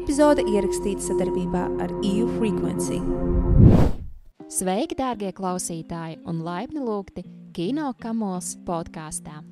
epizode ierakstīta sadarbībā ar EU Frequency. Sveiki, dārgie klausītāji, un laipni lūgti Kino Kamols podkāstā.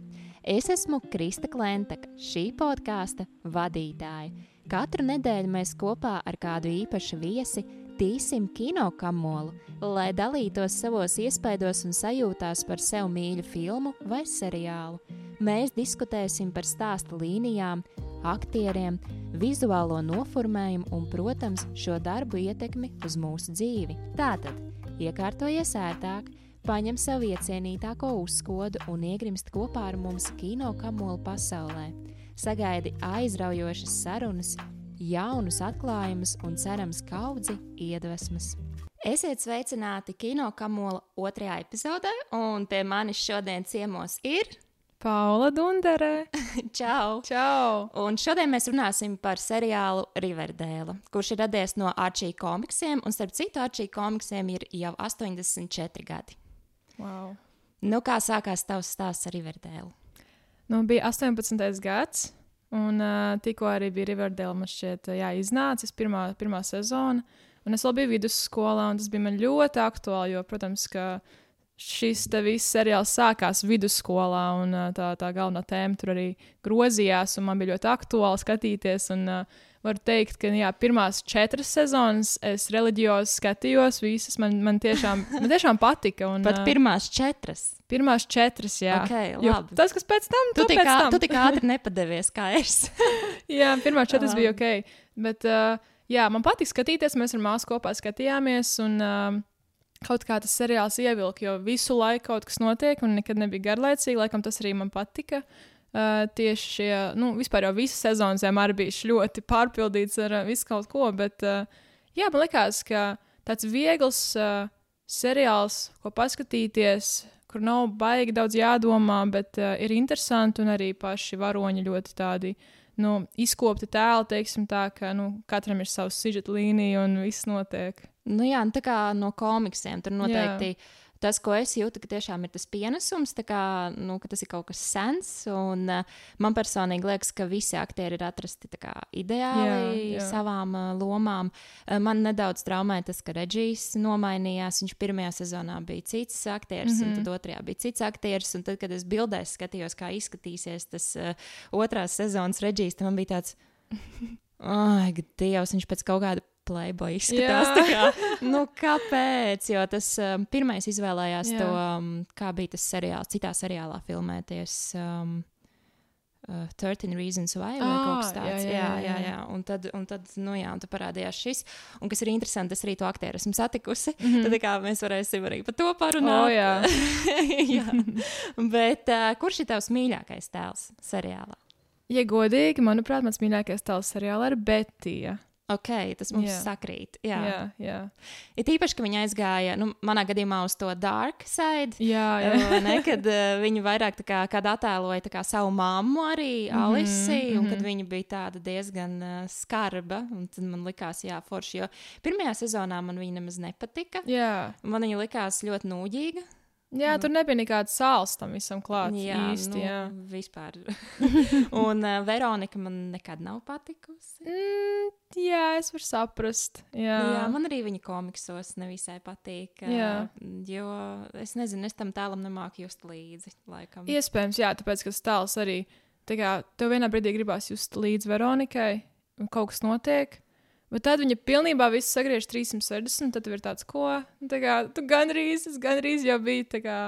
Es esmu Krista Klentaka, šī podkāsta vadītāja. Katru nedēļu mēs kopā ar kādu īpašu viesi tīsim kino kamolu, lai dalītos savos iespaidos un sajūtās par sev mīļu filmu vai seriālu. Mēs diskutēsim par stāsta līnijām, aktieriem, vizuālo noformējumu un, protams, šo darbu ietekmi uz mūsu dzīvi. Tātad, iekārtojies ērtāk, paņem sev iecienītāko uzskodu un iegrimst kopā ar mums kino kamolu pasaulē. Sagaidi aizraujošas sarunas, jaunus atklājumus un cerams kaudzi iedvesmas. Esiet sveicināti kino kamola otrajā epizodē, un pie manis šodien ciemos ir Paula Dunderē. Čau! Čau! Un šodien mēs runāsim par seriālu Riverdēlu, kurš ir radies no Arčija komiksiem, un starp citu Arčija komiksiem ir jau 84 gadi. Wow. Nu, kā sākās tavs stāsts ar Riverdēlu? Nu, bija 18. gads, un uh, tikko arī bija Riverdēla, man šķiet, jā, iznācis pirmā, pirmā sezona. Un es vēl biju vidusskolā, un tas bija man ļoti aktuāli, jo, protams, ka šis viss seriāls sākās vidusskolā, un tā, tā galvenā tēma tur arī grozījās, un man bija ļoti aktuāli skatīties. Un, uh, varu teikt, ka jā, pirmās četras sezonas es reliģiozi skatījos, visas man, man, tiešām, man tiešām patika. Un, Pat pirmās četras. Pirmās četras, jā. Okay, jo labi. tas, kas pēc tam, Tu to tik, pēc ā- tam. tu tik ātri nepadevies kā es. jā, pirmās četras bija ok. Bet, uh, jā, man patīk skatīties, mēs ar māsu kopā skatījāmies. Un, uh, Kaut kā tas seriāls ievilka, jo visu laiku kaut kas notiek, un nekad nebija garlaicīgi. Laikam tas arī man patika. Uh, tieši šie, nu, vispār jau visas sezonas vienmēr bija ļoti pārpildīts ar uh, visu kaut ko. Bet, uh, jā, man liekas, ka tāds viegls uh, seriāls, ko paskatīties, kur nav baigi daudz jādomā, bet uh, ir interesanti un arī paši varoņi ļoti tādi. Nu, izkopti tēli, teiksim tā, ka nu, katram ir savs sižeta līnija un viss notiek. Nu, jā, nu, tā kā no komiksiem tur noteikti. Jā. Tas, ko es jūtu, ka tiešām ir tas pienesums, kā, nu, ka tas ir kaut kas sens. Un, uh, man personīgi liekas, ka visi aktieri ir atrasti kā, ideāli Jā, jā, savām uh, lomām. Uh, man nedaudz traumē tas, ka Reģijs nomainījās. Viņš pirmajā sezonā bija cits aktieris, mm Mhm. -hmm. un tad otrajā bija cits aktieris. Un tad, kad es bildēs skatījos, kā izskatīsies tas uh, otrās sezonas Reģijs, tad man bija tāds, ai, Dievs, viņš pēc kaut kāda playboy izskatās. Kā, nu, kāpēc? Jo tas um, pirmais izvēlējās Jā. to, um, kā bija tas seriāls, citā seriālā filmēties. Um, Uh, 13 Reasons Why vai Ā, kaut kas tāds. jā, jā, jā, jā, jā. Un tad, un tad, nu jā, un tad parādījās šis. Un kas ir interesanti, es arī to aktieru esmu satikusi. Mm. -hmm. Tad tā kā mēs varēsim arī par to parunāt. O, jā. jā. Bet uh, kurš ir tavs mīļākais tēls seriālā? Ja godīgi, manuprāt, mans mīļākais tēls seriālā ir Betija. Ok, tas mums Jā. sakrīt. Jā. Jā, jā. Ir tīpaši, ka viņa aizgāja, nu, manā gadījumā, uz to dark side. jā, jā. Ne, kad uh, viņa vairāk kā, attēloja kā savu mammu, arī Mhm, Alisi, un mhm. kad viņa bija tāda diezgan uh, skarba. un Tad man likās, jā, forši. Jo pirmajā sezonā man viņa nemaz nepatika. jā. Man viņa likās ļoti nūģīga. Jā tur nebija nekāds sāls tam visam klāts. jā, īsti, nu, jā. vispār. un uh, Veronika man nekad nav patikusi. Mm, jā, es varu saprast. Jā, Jā, man arī viņa komiksos nevisai patīk. Jā. Jo es nezinu, es tam tēlam nemāku just līdzi. Laikam. Iespējams, jā, tāpēc, ka tas tēls arī. Tā kā tev vienā brīdī gribās just līdz Veronikai, un kaut kas notiek. Bet tad viņa pilnībā viss sagriež 360, tad ir tāds, ko? Nu, Tā kā tu gandrīz, es gandrīz jau biju kā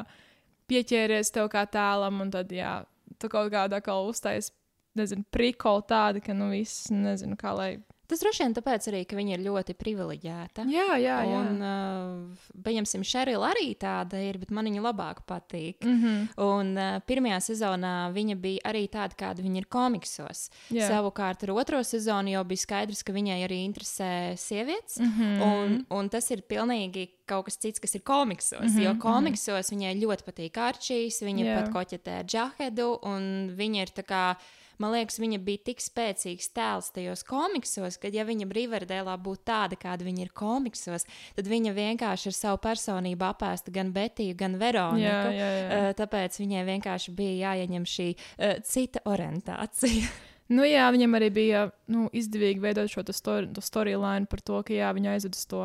pieķēries tev kā tēlam, un tad, jā, tu kaut kādā kā uztais, nezinu, prikoli tādi, ka, nu, viss, nezinu, kā lai. Tas droši vien tāpēc arī, ka viņa ir ļoti privileģēta. Jā, jā, jā. Un, uh, pieņemsim, Šerila arī tāda ir, bet man viņa labāk patīk. Mm -hmm. Un uh, pirmajā sezonā viņa bija arī tāda, kāda viņa ir komiksos. Jā. Savukārt ar otro sezonu jau bija skaidrs, ka viņai arī interesē sievietes. Mm -hmm. Un, un tas ir pilnīgi kaut kas cits, kas ir komiksos. Mm Mhm, -hmm, jo komiksos viņai ļoti patīk Arčijs, viņa yeah. pat koķetē Džahedu, un viņa ir tā kā. Man liekas, viņa bija tik spēcīgs tēls tajos komiksos, ka, ja viņa Riverdēlā būtu tāda, kāda viņa ir komiksos, tad viņa vienkārši ar savu personību apēsta gan Betiju, gan Veroniku. Jā, jā, jā. Eh, Tāpēc viņai vienkārši bija jāieņem šī uh, cita orientācija. Nu, jā, viņam arī bija nu, izdevīgi veidot šo story, to storyline par to, ka jā, viņa aizved uz to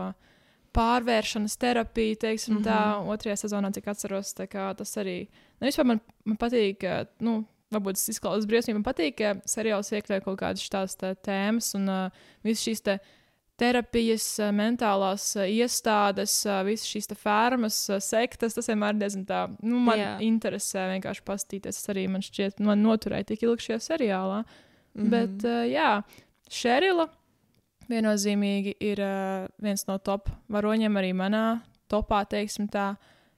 pārvēršanas terapiju, teiksim, mm -hmm. tā otrajā sezonā, cik atceros. Tas arī nu, man, man patīk. ka, Nu, Varbūt tas izklausās briesmīgi. Man patīk, ka seriāls iekļauj kaut kādas tādas tā, tēmas un uh, visas šīs te, terapijas, uh, mentālās uh, iestādes, uh, visas šīs fermas, uh, sektas. Tas vienmēr diezgan tā, nu, man Jā. interesē vienkārši paskatīties. Tas arī man šķiet, man noturēja tik ilgi šajā seriālā. Mm -hmm. Bet, uh, jā, Šerila viennozīmīgi ir uh, viens no top varoņiem arī manā topā, teiksim tā.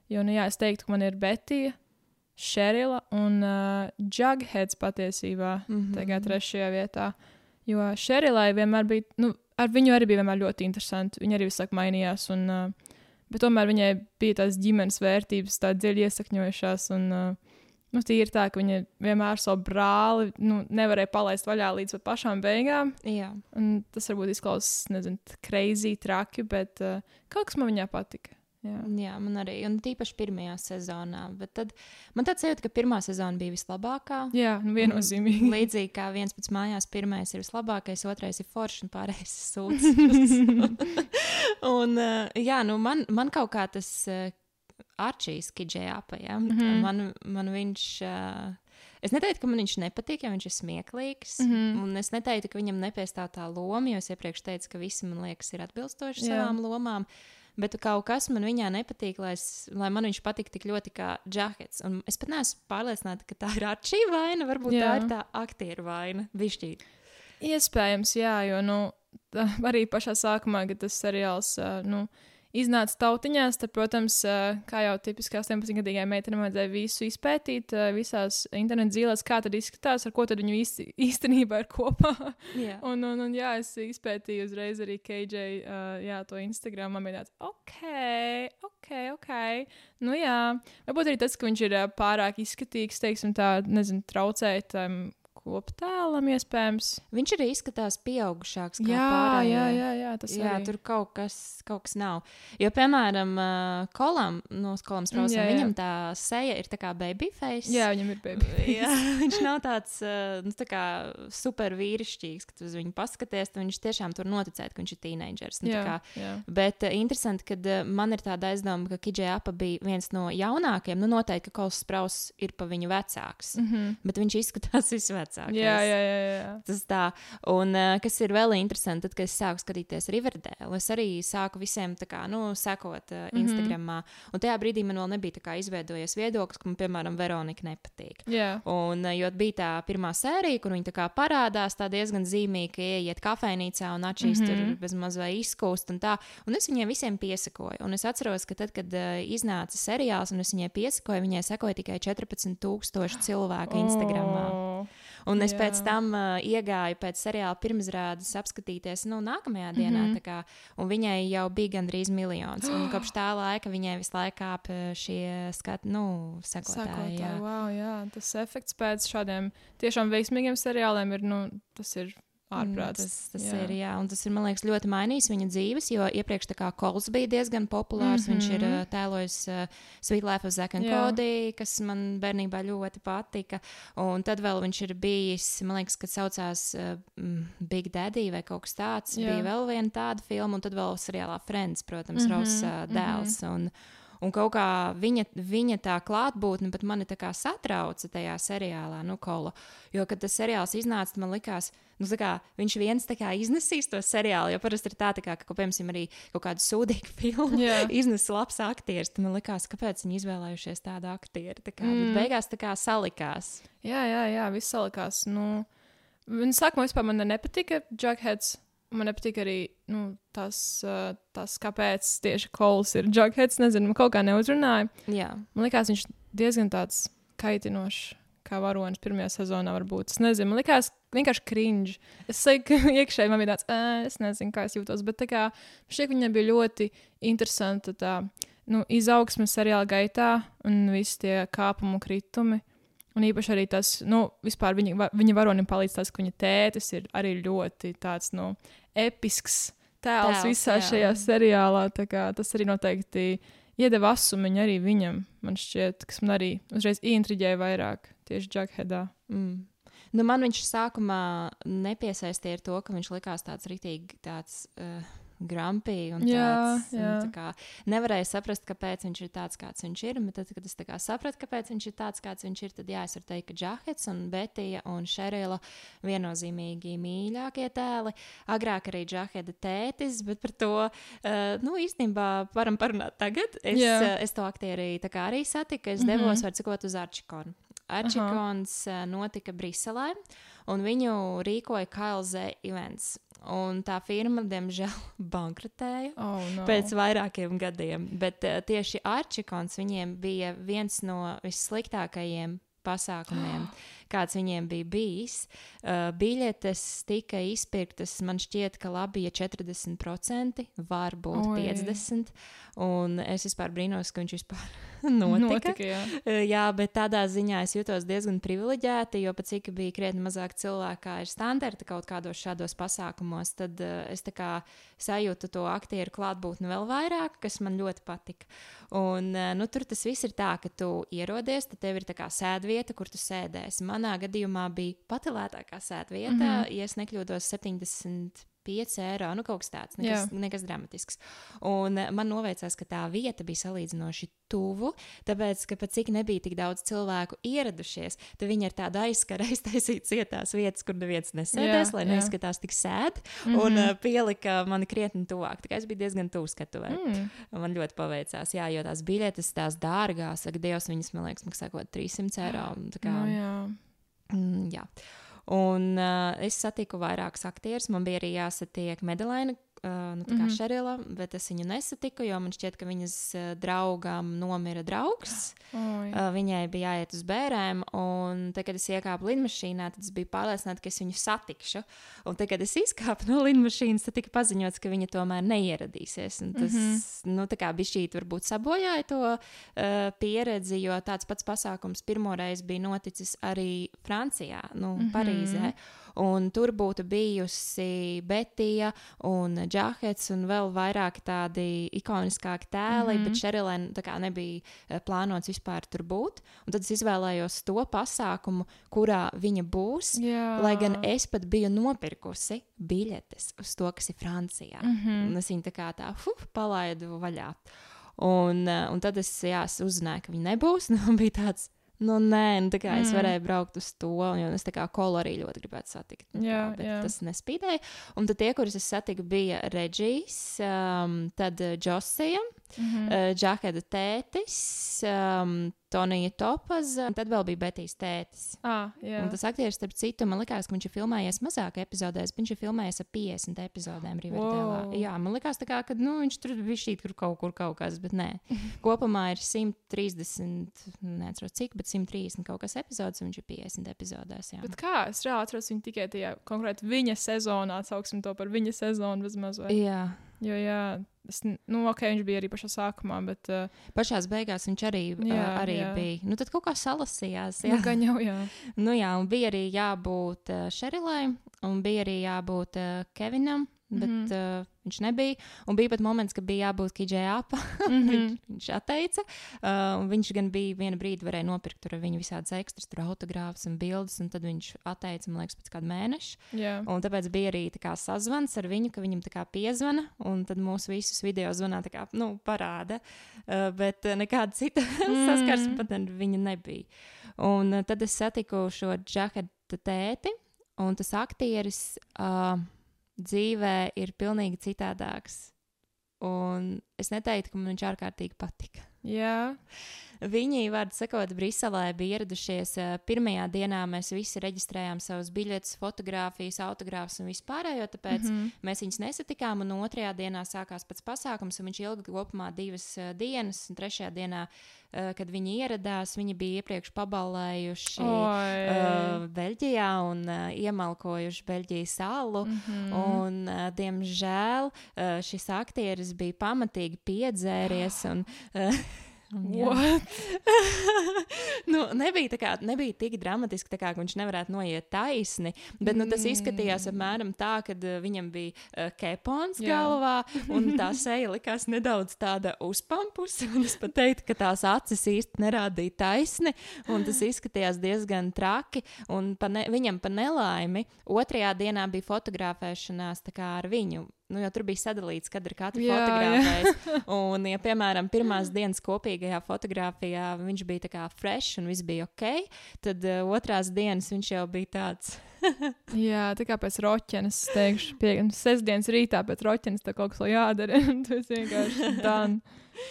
Jo, nu, jā, es teiktu, ka man ir Betija, Šerila un uh, Jugheads patiesībā mm -hmm. tagad trešajā vietā. Jo Šerilai vienmēr bija, nu, ar viņu arī bija ļoti interesanti. Viņa arī visu laiku mainījās, un, uh, bet tomēr viņai bija tās ģimenes vērtības, tā dziļi iesakņojušās. Un, uh, Nu, Tīri tā, ka viņa vienmēr savu brāli nu, nevarēja palaist vaļā līdz pašām beigām. Jā. Un tas varbūt izklausās, nezinu, crazy, traki, bet uh, kaut kas man viņā patika. Jā. Jā, man arī. Un tīpaši pirmajā sezonā. Bet tad man tāds jūtas, ka pirmā sezona bija vislabākā. Jā, nu viennozīmīgi. Līdzīgi kā viens pēc mājās, pirmais ir vislabākais, otrais ir foršs un pārējais sūds. un uh, jā, nu man, man kaut kā tas. Uh, Arčijs Kidžējāpa. Ja? Mm -hmm. man, man viņš. Uh, es neteiktu, ka man viņš nepatīk, ja viņš ir smieklīgs. Mm -hmm. Un es neteiktu, ka viņam nepiestāv tā loma, jo es iepriekš teicu, ka visi man liekas ir atbilstoši Jā. savām lomām. Bet kaut kas man viņā nepatīk, lai, es, lai man viņš patīk tik ļoti kā džekets. Un es pat neesmu pārliecināta, ka tā ir Arčija vaina. Varbūt jā. tā ir tā aktieru vaina. Višķīt. Iespējams, jā, jo nu, arī pašā sākumā, kad tas seriāls. Uh, nu, iznāca tautiņās, tad, protams, kā jau tipiskā 18-gadīgai meitenei, vajadzēja visu izpētīt, visās internetu zīlēs, kā tad izskatās, ar ko tad viņi īsti, īstenībā ir kopā. Yeah. un, un, un, jā, es izpētīju uzreiz arī KJ, uh, jā, to Instagram. Man bija tāds, ok, ok, ok. Nu, jā, varbūt arī tas, ka viņš ir pārāk izskatīgs, teiksim, tā, nezinu, traucēt um, koptēlam, iespējams. Viņš arī izskatās pieaugušāks. Jā, pārējie. jā, jā, jā, tas jā, arī. tur kaut kas, kaut kas nav. Jo, piemēram, kolam, no skolas prausam, viņam tā seja ir tā kā baby face. Jā, viņam ir baby face. jā, viņš nav tāds, nu, tā kā super vīrišķīgs, kad uz viņu paskaties, tad viņš tiešām tur noticēt, ka viņš ir teenagers. Nu, jā, kā, jā. Bet interesanti, ka man ir tāda aizdoma, ka Kidžē Apa bija viens no jaunākajiem. Nu, noteikti, ka Kols Spraus ir pa viņu vecāks, Mm -hmm. bet viņš izskatās visvecākais vecākais. Jā, jā, jā, jā. Tas tā. Un uh, kas ir vēl interesanti, tad, kad es sāku skatīties Riverdale, es arī sāku visiem kā, nu, sekot uh, Instagram. Mm -hmm. Un tajā brīdī man vēl nebija kā, izveidojies viedoklis, ka man, piemēram, Veronika nepatīk. Jā. Un, uh, jo bija tā pirmā sērija, kur viņa tā parādās, tā diezgan zīmīga, ka ieiet kafejnīcā un atšķīst mm -hmm. tur bezmaz vai izkūst. Un, tā. un es viņiem visiem piesakoju. Un es atceros, ka tad, kad uh, iznāca seriāls un es viņai piesakoju, viņai sekoja tikai 14,000 cilvēku Instagramā. Oh. Un es Jā. pēc tam uh, iegāju pēc seriāla pirmsrādes apskatīties nu, nākamajā dienā. Mm -hmm. kā, un viņai jau bija gandrīz miljons. Un kopš tā laika viņai visu laiku kāp uh, šie skati, nu, sekotāji. Sekotāji, jā. wow, jā, tas efekts pēc šādiem tiešām veiksmīgiem seriāliem ir, nu, tas ir ārprāts. Mm, Tas, tas jā. ir, jā, un tas ir, man liekas, ļoti mainījis viņa dzīves, jo iepriekš tā kā Kols bija diezgan populārs. Mm -hmm. Viņš ir uh, tēlojis uh, Sweet Life of Zack and Jā. Cody, kas man bērnībā ļoti patika. Un tad vēl viņš ir bijis, man liekas, kad saucās uh, Big Daddy vai kaut kas tāds. Jā. Bija vēl viena tāda filma, un tad vēl seriālā Friends, protams, mm -hmm. Rosa uh, dēls. Mm -hmm. Un, Un kaut kā viņa, viņa tā klātbūtne pat mani satrauca tajā seriālā, nu, Kola. Jo, kad tas seriāls iznāca, man likās, nu, kā, viņš viens kā iznesīs to seriālu. Jo parasti ir tā, tā kā, ka, piemēram, arī kaut kādu sūdīgu filmu Jā. iznes labs aktieris. Tad man likās, kāpēc viņi izvēlējušies tādu aktieri. Tā kā, mm. Beigās tā kā salikās. Jā, jā, jā viss salikās. Nu, viņa sākumā vispār man nepatika Jugheads. Man nepatīk arī nu, tas, tas, kāpēc tieši Kols ir Jugheads. Nezinu, man kaut kā neuzrunāja. Jā, Man liekas, viņš diezgan tāds kaitinošs. Kā varonis pirmajā sezonā var būt. Es nezinu, man liekas, vienkārši cringe. Es saku, iekšēji man bija tāds, "Ē, es nezinu, kā es jūtos. Bet kā šķiet, viņam bija ļoti interesanta tā nu, izaugsme seriāla gaitā un visi tie kāpumu kritumi. Un īpaši arī tas, nu, vispār viņa, viņa varonim palīdz tas, ka viņa tētis ir arī ļoti tāds, nu, episks tēls Tēls, visā jā. šajā seriālā. Tā kā Tas arī noteikti iedeva asumiņu arī viņam, man šķiet, kas man arī uzreiz ieintriģēja vairāk tieši Jugheadā. Mm. Nu, man viņš sākumā nepiesaistīja ar to, ka viņš likās tāds rītīgi tāds. Uh, Grumpy un Jā, tāds. un jā. tā kā nevarēja saprast, kāpēc viņš ir tāds, kāds viņš ir. Bet tad, kad es sapratu, kāpēc viņš ir tāds, kāds viņš ir, tad jā, es varu teikt, ka Džahets un Betija un Šerila viennozīmīgi mīļākie tēli. Agrāk arī Džaheda tētis, bet par to uh, nu, īstenībā varam parunāt tagad. Es, Jā. uh, es to aktieri arī satiku. Es Mhm. devos, var cikot, uz Arčikonu. Arčikons uh, notika Briselē, un viņu rīkoja KLZ events. Un tā firma, diemžēl, bankrotēja Oh, no. pēc vairākiem gadiem. Bet uh, tieši Arčikons viņiem bija viens no vissliktākajiem pasākumiem, kāds viņiem bija bijis. Uh, biļetes tika izpirktas, man šķiet, ka labi, ja 40%, varbūt Oi. 50%. Un es vispār brīnos, ka viņš vispār notika. Notika, jā. Uh, Jā, bet tādā ziņā es jutos diezgan privileģēta, jo pat cik bija krietni mazāk cilvēku, kā ir standarta kaut kādos šādos pasākumos, tad uh, es tā kā sajūtu to aktieru klātbūtni vēl vairāk, kas man ļoti patika. Un, uh, nu, tur tas viss ir tā, ka tu ierodies, tad tev ir tā kā sēdvieta, kur tu sēdēsi. Manā gadījumā bija pati lētākā sēdvieta, mm. -hmm. ja es nekļūdos 70. 5 eiro, nu kaut kas tāds, nekas, Jā. nekas dramatisks. Un eh, man noveicās, ka tā vieta bija salīdzinoši tuvu, tāpēc, ka pat cik nebija tik daudz cilvēku ieradušies, tad viņi ar tādu aizskaru aiztaisīja cietās vietas, kur neviens nesēdēs, Jā, lai jā. neizskatās tik sēdi, Mhm. un uh, pielika mani krietni tuvāk. Tā kā es biju diezgan tuvu skatuvē. Mm. Man ļoti paveicās, jā, jo tās biļetes, tās dārgās, ak, Dievs, viņas, man liekas, maksā kaut ko 300 eiro. un tā Kā, No, jā. Mm, jā. Un uh, es satiku vairākus aktierus. Man bija arī jāsatiek Medelaina, uh, nu, tā kā mm. -hmm. Šerila, bet es viņu nesatiku, jo man šķiet, ka viņas draugam nomira draugs. Oi. Viņai bija jāiet uz bērēm, un tad, kad es iekāpu lidmašīnā, tad es biju pārliecināta, ka es viņu satikšu. Un tad, kad es izkāpu no lidmašīnas, tad tika paziņots, ka viņa tomēr neieradīsies. Un Tas mm -hmm. nu, tā kā bija šī varbūt sabojāja to uh, pieredzi, jo tāds pats pasākums pirmoreiz bija noticis arī Francijā, nu, mm -hmm. Parīzē. Un tur būtu bijusi Betija un Džahets un vēl vairāk tādi ikoniskāki tēli, mm -hmm. bet Šerilēna tā kā nebija eh, plānots vispār tur būt. Un tad es izvēlējos to pasākumu, kurā viņa būs. Jā. Lai gan es pat biju nopirkusi biļetes uz to, kas ir Francijā. Mm Mhm. -hmm. Es viņu tā kā tā uf, palaidu vaļā. Un, eh, un tad es, jā, uzzināju, ka viņa nebūs. Nu, bija tāds, nu, nē, nu, tā kā es Mm. varēju braukt uz to, un es tā kā kolu arī ļoti gribētu satikt. Jā, bet jā. tas nespīdēja. Un tad tie, kurus es satiku, bija Reģijs, um, tad uh, Josija, Mhm. uh, Džakeda tētis, um, Tonija Topaza, un tad vēl bija Betijas tētis. Ah, jā. Un tas aktieris, starp citu, man liekas, ka viņš ir filmējies mazāk epizodēs, bet viņš ir filmējies ap 50 epizodēm Riverdēlā. Wow. Jā, man liekas, tā kā, ka nu, viņš tur bija šī tur kaut kur kaut kas, bet nē. Kopumā ir 130, neatceros cik, bet 130 kaut kas epizodes, un viņš ir 50 epizodēs. Jā. Bet kā es reāli atceros viņu tikai tajā konkrēti viņa sezonā, sauksim to par viņa sezonu vismaz. Vai? jā. Jo, jā, es, nu, ok, viņš bija arī pašā sākumā, bet uh, Pašā beigās viņš arī, jā, Jā, arī jā. bija. Nu, tad kaut kā salasījās. Jā. nu, gan jau, jā. Nu, jā, un bija arī jābūt uh, Šerilai, un bija arī jābūt uh, Kevinam, bet mm. -hmm. uh, viņš nebija. Un bija pat moments, kad bija jābūt Kijai Apa. Mhm. viņš, viņš atteica. Uh, viņš gan bija vienu brīdi, varēja nopirkt tur viņa visādas ekstras, tur autogrāfus un bildes, un tad viņš atteica, man liekas, pēc kāda mēneša. jā. Un tāpēc bija arī tā kā, sazvans ar viņu, ka viņam tā kā piezvana, un tad mūsu visus video zvanā tā kā, nu, parāda. Uh, bet uh, nekāda cita Mm. saskarsme pat ar viņu nebija. Un uh, tad es satiku šo džeketa tēti, un tas aktieris uh, dzīvē ir pilnīgi citādāks. Un es neteiktu, ka man viņš ārkārtīgi patika. jā. Viņi, vārdu sakot, Briselē bija ieradušies. eh, Pirmajā dienā mēs visi reģistrējām savus biļetes, fotogrāfijas, autogrāfus un vispārējo, tāpēc mm. -hmm. mēs viņus nesatikām. Un otrajā dienā sākās pats pasākums, un viņš ilga kopumā divas uh, dienas. Un trešajā dienā, kad viņi ieradās, viņi bija iepriekš pabalējuši uh, Beļģijā un uh, iemalkojuši Beļģijas salu. Mm. -hmm. Un, uh, diemžēl uh, šis aktieris bija pamatīgi piedzēries. Un, uh. nu, nebija, kā, nebija tik dramatiski, kā, ka viņš nevarētu noiet taisni, bet nu, tas izskatījās apmēram tā, ka uh, viņam bija uh, kepons Jā. galvā, un tā seja likās nedaudz tāda uzpampusi. un Es pat teiktu, ka tās acis īsti nerādīja taisni, un tas izskatījās diezgan traki. Pa ne, viņam pa nelaimi otrajā dienā bija fotografēšanās ar viņu. Nu, jo tur bija sadalīts, kad ir katra Jā, jā. fotografējas. Un, ja, piemēram, pirmās dienas kopīgajā fotografijā viņš bija tā kā fresh un viss bija ok, tad uh, otrās dienas viņš jau bija tāds. Jā, tā kā pēc roķenes, es teikšu, pie sestdienas rītā pēc roķenes tā kaut kas vēl jādara. un Tas vienkārši dan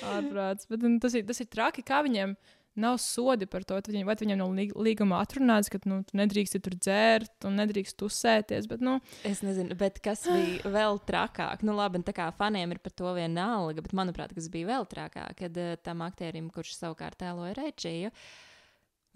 ārprāts. Bet nu, tas ir, tas ir traki, kā viņiem nav sodi par to. Viņiem, vai viņiem nav lī- līgumā atrunāts, ka nu, tu nedrīkst tur dzērt un nedrīkst uzsēties. Bet, nu, Es nezinu, bet kas bija vēl trakāk? Nu, labi, tā kā faniem ir par to vienalga, bet manuprāt, kas bija vēl trakāk, kad uh, tam aktierim, kurš savukārt tēloja Reģiju,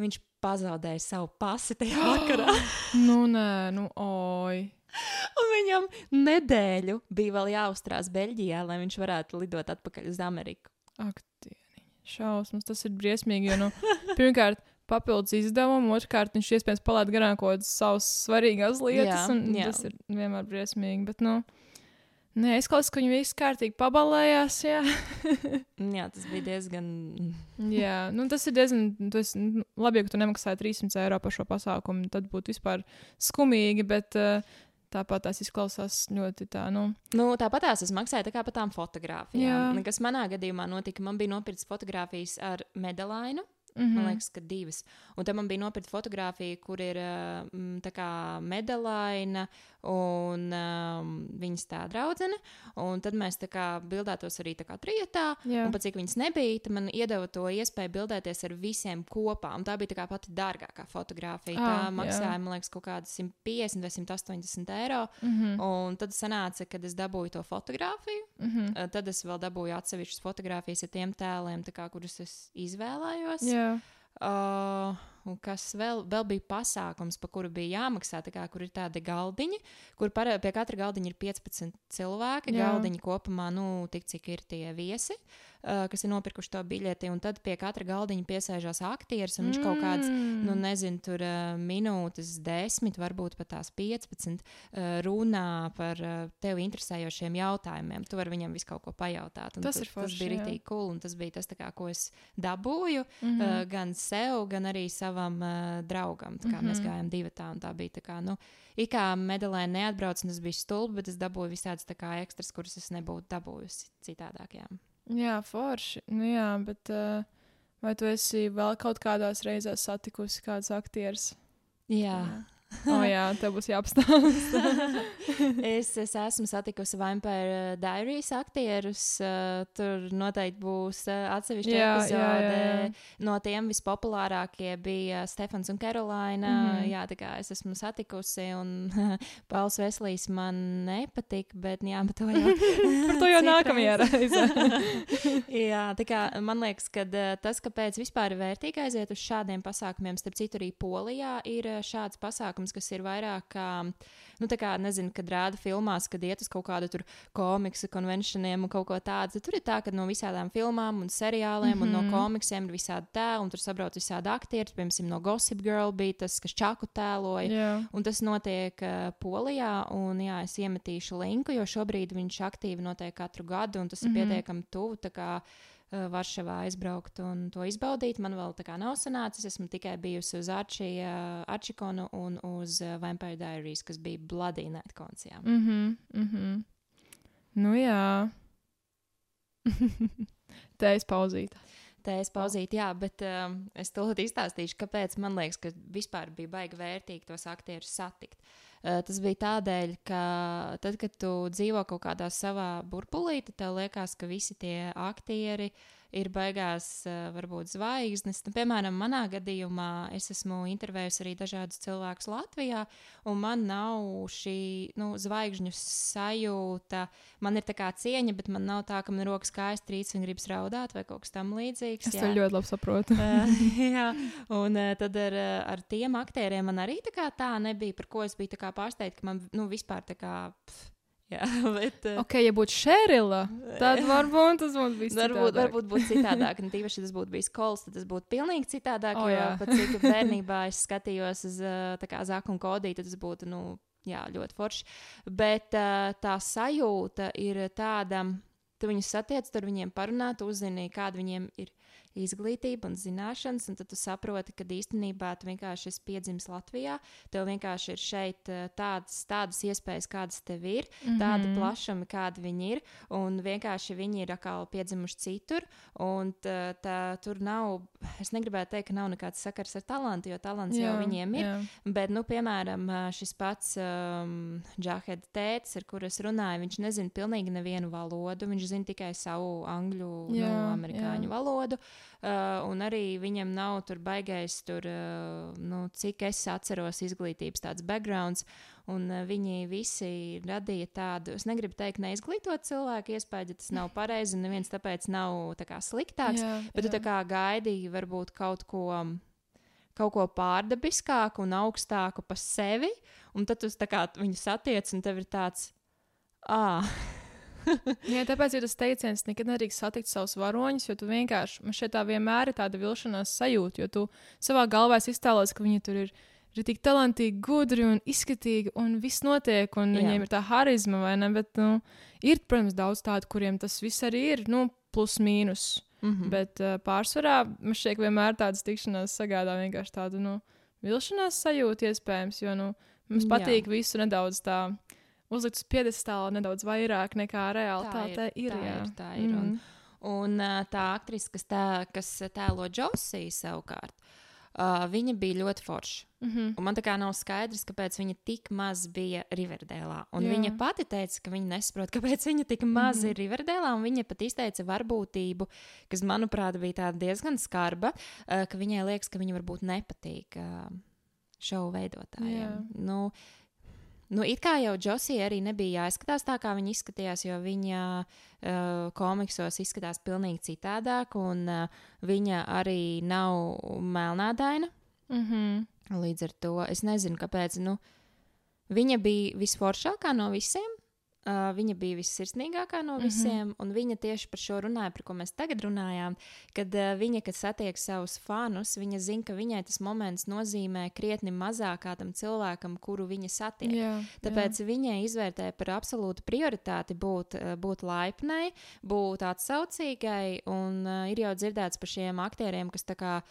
viņš pazaudēja savu pasi tajā vakarā. nu nē, nu oi. Un viņam nedēļu bija vēl jāuzturās Beļģijā, lai viņš varētu lidot atpakaļ uz Ameriku. Ak, dieniņ, šausmas, tas ir briesmīgi. Jo, nu, pirmkārt, papildus izdevumu, otrkārt, viņš iespējams palaid garām kaut kādas savas svarīgās lietas. Jā, jā. Tas ir vienmēr briesmīgi. Bet, nu, nē, es klausos, ka viņi visi kārtīgi pabalējās. Jā, Jā, tas bija diezgan. jā nu, tas ir diezgan tas, nu, labi, ja tu nemaksāji 300 eiro par šo pasākumu. Tad būtu vispār skumīgi. Bet, uh, Tāpat tās izklausās ļoti tā, nu, Nu, tāpat tās es maksāju tā kā par tām fotografijām. Jā. Kas manā gadījumā notika, man bija nopirktas fotografijas ar medalainu. Mm -hmm. Man liekas, ka divas. Un tad man bija nopirkta fotografija, kur ir tā kā medalaina un um, viņas tā draudzene. Un tad mēs tā kā bildētos arī tā kā trijotā. Jā. Un pat cik viņas nebija, tad man iedeva to iespēju bildēties ar visiem kopā. Un tā bija tā kā pati dārgākā fotografija. Ah, tā maksāja, man liekas, kaut kādas 150 vai 180 eiro. Mm -hmm. Un tad sanāca, kad es dabūju to fotografiju. Mm -hmm. Tad es vēl dabūju atsevišķas fotogrāfijas ar tiem tēliem, kā, kurus es izvēlējos. Jā. Uh, un kas vēl, vēl bija pasākums, par kuru bija jāmaksā, kā, kur ir tādi galdiņi, kur par, pie katra galdiņa ir 15 cilvēki. Jā. Galdiņi kopumā, nu, tik cik ir tie viesi, uh, kas ir nopirkuši to biļeti. Un tad pie katra galdiņa piesēžās aktieris, un viņš kaut kāds, nu, nezinu, tur uh, minūtes, desmit, varbūt pat tās 15, uh, runā par tevi interesējošiem jautājumiem. Tu vari viņam visu kaut ko pajautāt. un Tas tu- ir forši, Tas bija rītīgi cool, un tas bija tas, kā, ko es dabūju Mm mm -hmm. gan sev, gan arī savam draugam. Mm -hmm. Mēs gājām divi tā, un tā bija tā kā, nu, it kā medalē neatbrauc, un tas bija stulbi, bet es dabūju visādas tā kā ekstras, kuras es nebūtu dabūjusi citādāk. Jā. Jā, forši. Nu, jā, bet uh, vai tu esi vēl kaut kādās reizēs satikusi kādus aktierus? jā. O, jā, tev būs jāapstāsta. es, es esmu satikusi Vampire Diaries aktierus. Uh, tur noteikti būs uh, atsevišķa Jā, jā, epizode. jā, jā. No tiem vispopulārākie bija Stefans un Karolaina. Mm -hmm. Jā, tā kā es esmu satikusi, un Pauls Veslīs man nepatika, bet, jā, bet to jau, Par to jau nākamajā reizē. Jā, tā kā man liekas, ka tas, kāpēc vispār ir vērtīgi aiziet uz šādiem pasākumiem, starp citu, arī Polijā ir šāds pasākums, kas ir vairāk kā, nu, tā kā, nezinu, kad rāda filmās, kad iet uz kaut kādu tur komiksu konvencioniem un kaut ko tādu. Tad Tur ir tā, ka no visādām filmām un seriāliem mm -hmm. un no komiksiem ir visādi tēli, un tur sabrauc visādi aktieri. Piemēram, no Gossip Girl bija tas, kas Čaku tēloja. jā. Un tas notiek uh, Polijā, un jā, es iemetīšu linku, jo šobrīd viņš aktīvi notiek katru gadu, un tas mm -hmm. ir pietiekami tuvu. Tā uh, Varšavā aizbraukt un to izbaudīt. Man vēl tā kā nav sanācis. Esmu tikai bijusi uz Arčiju, uh, Arčikonu un uz uh, Vampire Diaries, kas bija Bloody Night koncijām. Mhm, mhm. Nu, jā. Te es pauzītu. Tā es pauzīju, jā, bet um, es tūlīt izstāstīšu, kāpēc man liekas, ka vispār bija baigi vērtīgi tos aktierus satikt. Uh, tas bija tādēļ, ka tad, kad tu dzīvo kaut kādā savā burbulī, tad tev liekas, ka visi tie aktieri ir baigās, uh, varbūt zvaigznes. Nu, piemēram, manā gadījumā es esmu intervējusi arī dažādus cilvēkus Latvijā, un man nav šī nu, zvaigžņu sajūta. Man ir tā kā cieņa, bet man nav tā, ka man rokas kājas trīc un gribas raudāt vai kaut kas tam līdzīgs. Es to ļoti labi saprotu. Uh, jā, un uh, tad ar, ar tiem aktieriem man arī tā, tā nebija, par ko es biju pārsteigta, ka man nu, vispār tā kā. Pf, Jā, bet, uh, Ok, ja būtu Šērila, tad varbūt tas būtu bijis. Varbūt, citādāk. varbūt būtu citādāk. Un tīpaši, ja tas būtu bijis kols, tad tas būtu pilnīgi citādāk. Oh, jo pat cik bērnībā es skatījos uz kā Zaku un Kodiju, tad tas būtu nu, jā, ļoti forši. Bet uh, tā sajūta ir tāda, tu viņus satiec, tur viņiem parunā, tu uzzini, kāda viņiem ir izglītība un zināšanas, un tad tu saproti, ka īstenībā tu vienkārši esi piedzimis Latvijā. Tev vienkārši ir šeit uh, tādas, tādas iespējas, kādas tev ir, mm -hmm. tādi plašumi, kādi viņi ir, un vienkārši viņi ir atkal piedzimuši citur. Un tā, tā, tur nav, es negribētu teikt, ka nav nekāds sakars ar talantu, jo talants jā, jau viņiem ir. jā. Bet, nu, piemēram, ā, šis pats um, Džaheda tēvs, ar kuru es runāju, viņš nezina pilnīgi nevienu valodu. Viņš zina tikai savu angļu, jā, Jā, nu, amerikāņu jā. valodu. Uh, un arī viņam nav tur baigais, tur, uh, nu, cik es atceros, izglītības tāds backgrounds. Un uh, viņi visi radīja tādu, es negribu teikt, neizglītot cilvēku iespēju, ja tas nav pareizi, un neviens tāpēc nav tā kā sliktāks. Jā, Bet tu jā. tā kā gaidīji varbūt kaut ko, kaut ko pārdabiskāku un augstāku par sevi, un tad tu kā viņu satiec, un tev ir tāds, ah, Jā, tāpēc ir tas teiciens, nekad nedrīkst satikt savus varoņus, jo tu vienkārši, man šeit tā vienmēr ir tāda vilšanās sajūta, jo tu savā galvā iztēlojies, ka viņi tur ir, ir tik talantīgi, gudri un izskatīgi, un viss notiek, un Jā. Jā. viņiem ir tā harizma, vai ne? Bet, nu, ir, protams, daudz tādu, kuriem tas viss arī ir, nu, plus mīnus. mm -hmm. Bet uh, pārsvarā man ka vienmēr tādas tikšanās sagādā vienkārši tādu, nu, vilšanās sajūtu iespējams, jo, nu, mums Jā. patīk visu nedaudz tā. Uzlikt uz piedestāla nedaudz vairāk nekā realitāte ir. tā jā. ir, tā ir. Un, Mhm. un ā, tā aktrise, kas, tā, kas tēlo Džosiju savukārt, uh, viņa bija ļoti forša. Mhm. Un man tā kā nav skaidrs, kāpēc viņa tik maz bija Riverdēlā. Un Jā. viņa pati teica, ka viņa nesaprot, kāpēc viņa tik maz mm. -hmm. ir Riverdēlā. un Viņa pat izteica varbūtību, kas, manuprāt, bija diezgan skarba, uh, ka viņai liekas, ka viņa varbūt nepatīk uh, šovu veidotājiem. Jā. Nu, Nu, it kā jau Josija arī nebija jāizskatās tā, kā viņa izskatījās, jo viņa uh, komiksos izskatās pavisam citādāk, un uh, viņa arī nav melnādaina. Mhm. Līdz ar to es nezinu, kāpēc. Nu, viņa bija visforšākā no visiem. Uh, viņa bija vissirsnīgākā no Mhm. visiem, mm -hmm. un viņa tieši par šo runāja, par ko mēs tagad runājām. Kad uh, viņa, kad satiek savus fanus, viņa zina, ka viņai tas moments nozīmē krietni mazāk kādam cilvēkam, kuru viņa satiek. Jā, Tāpēc jā. viņai izvērtēja par absolūtu prioritāti būt, eh, būt laipnai, būt atsaucīgai. Un uh, ir jau dzirdēts par šiem aktieriem, kas tā kā.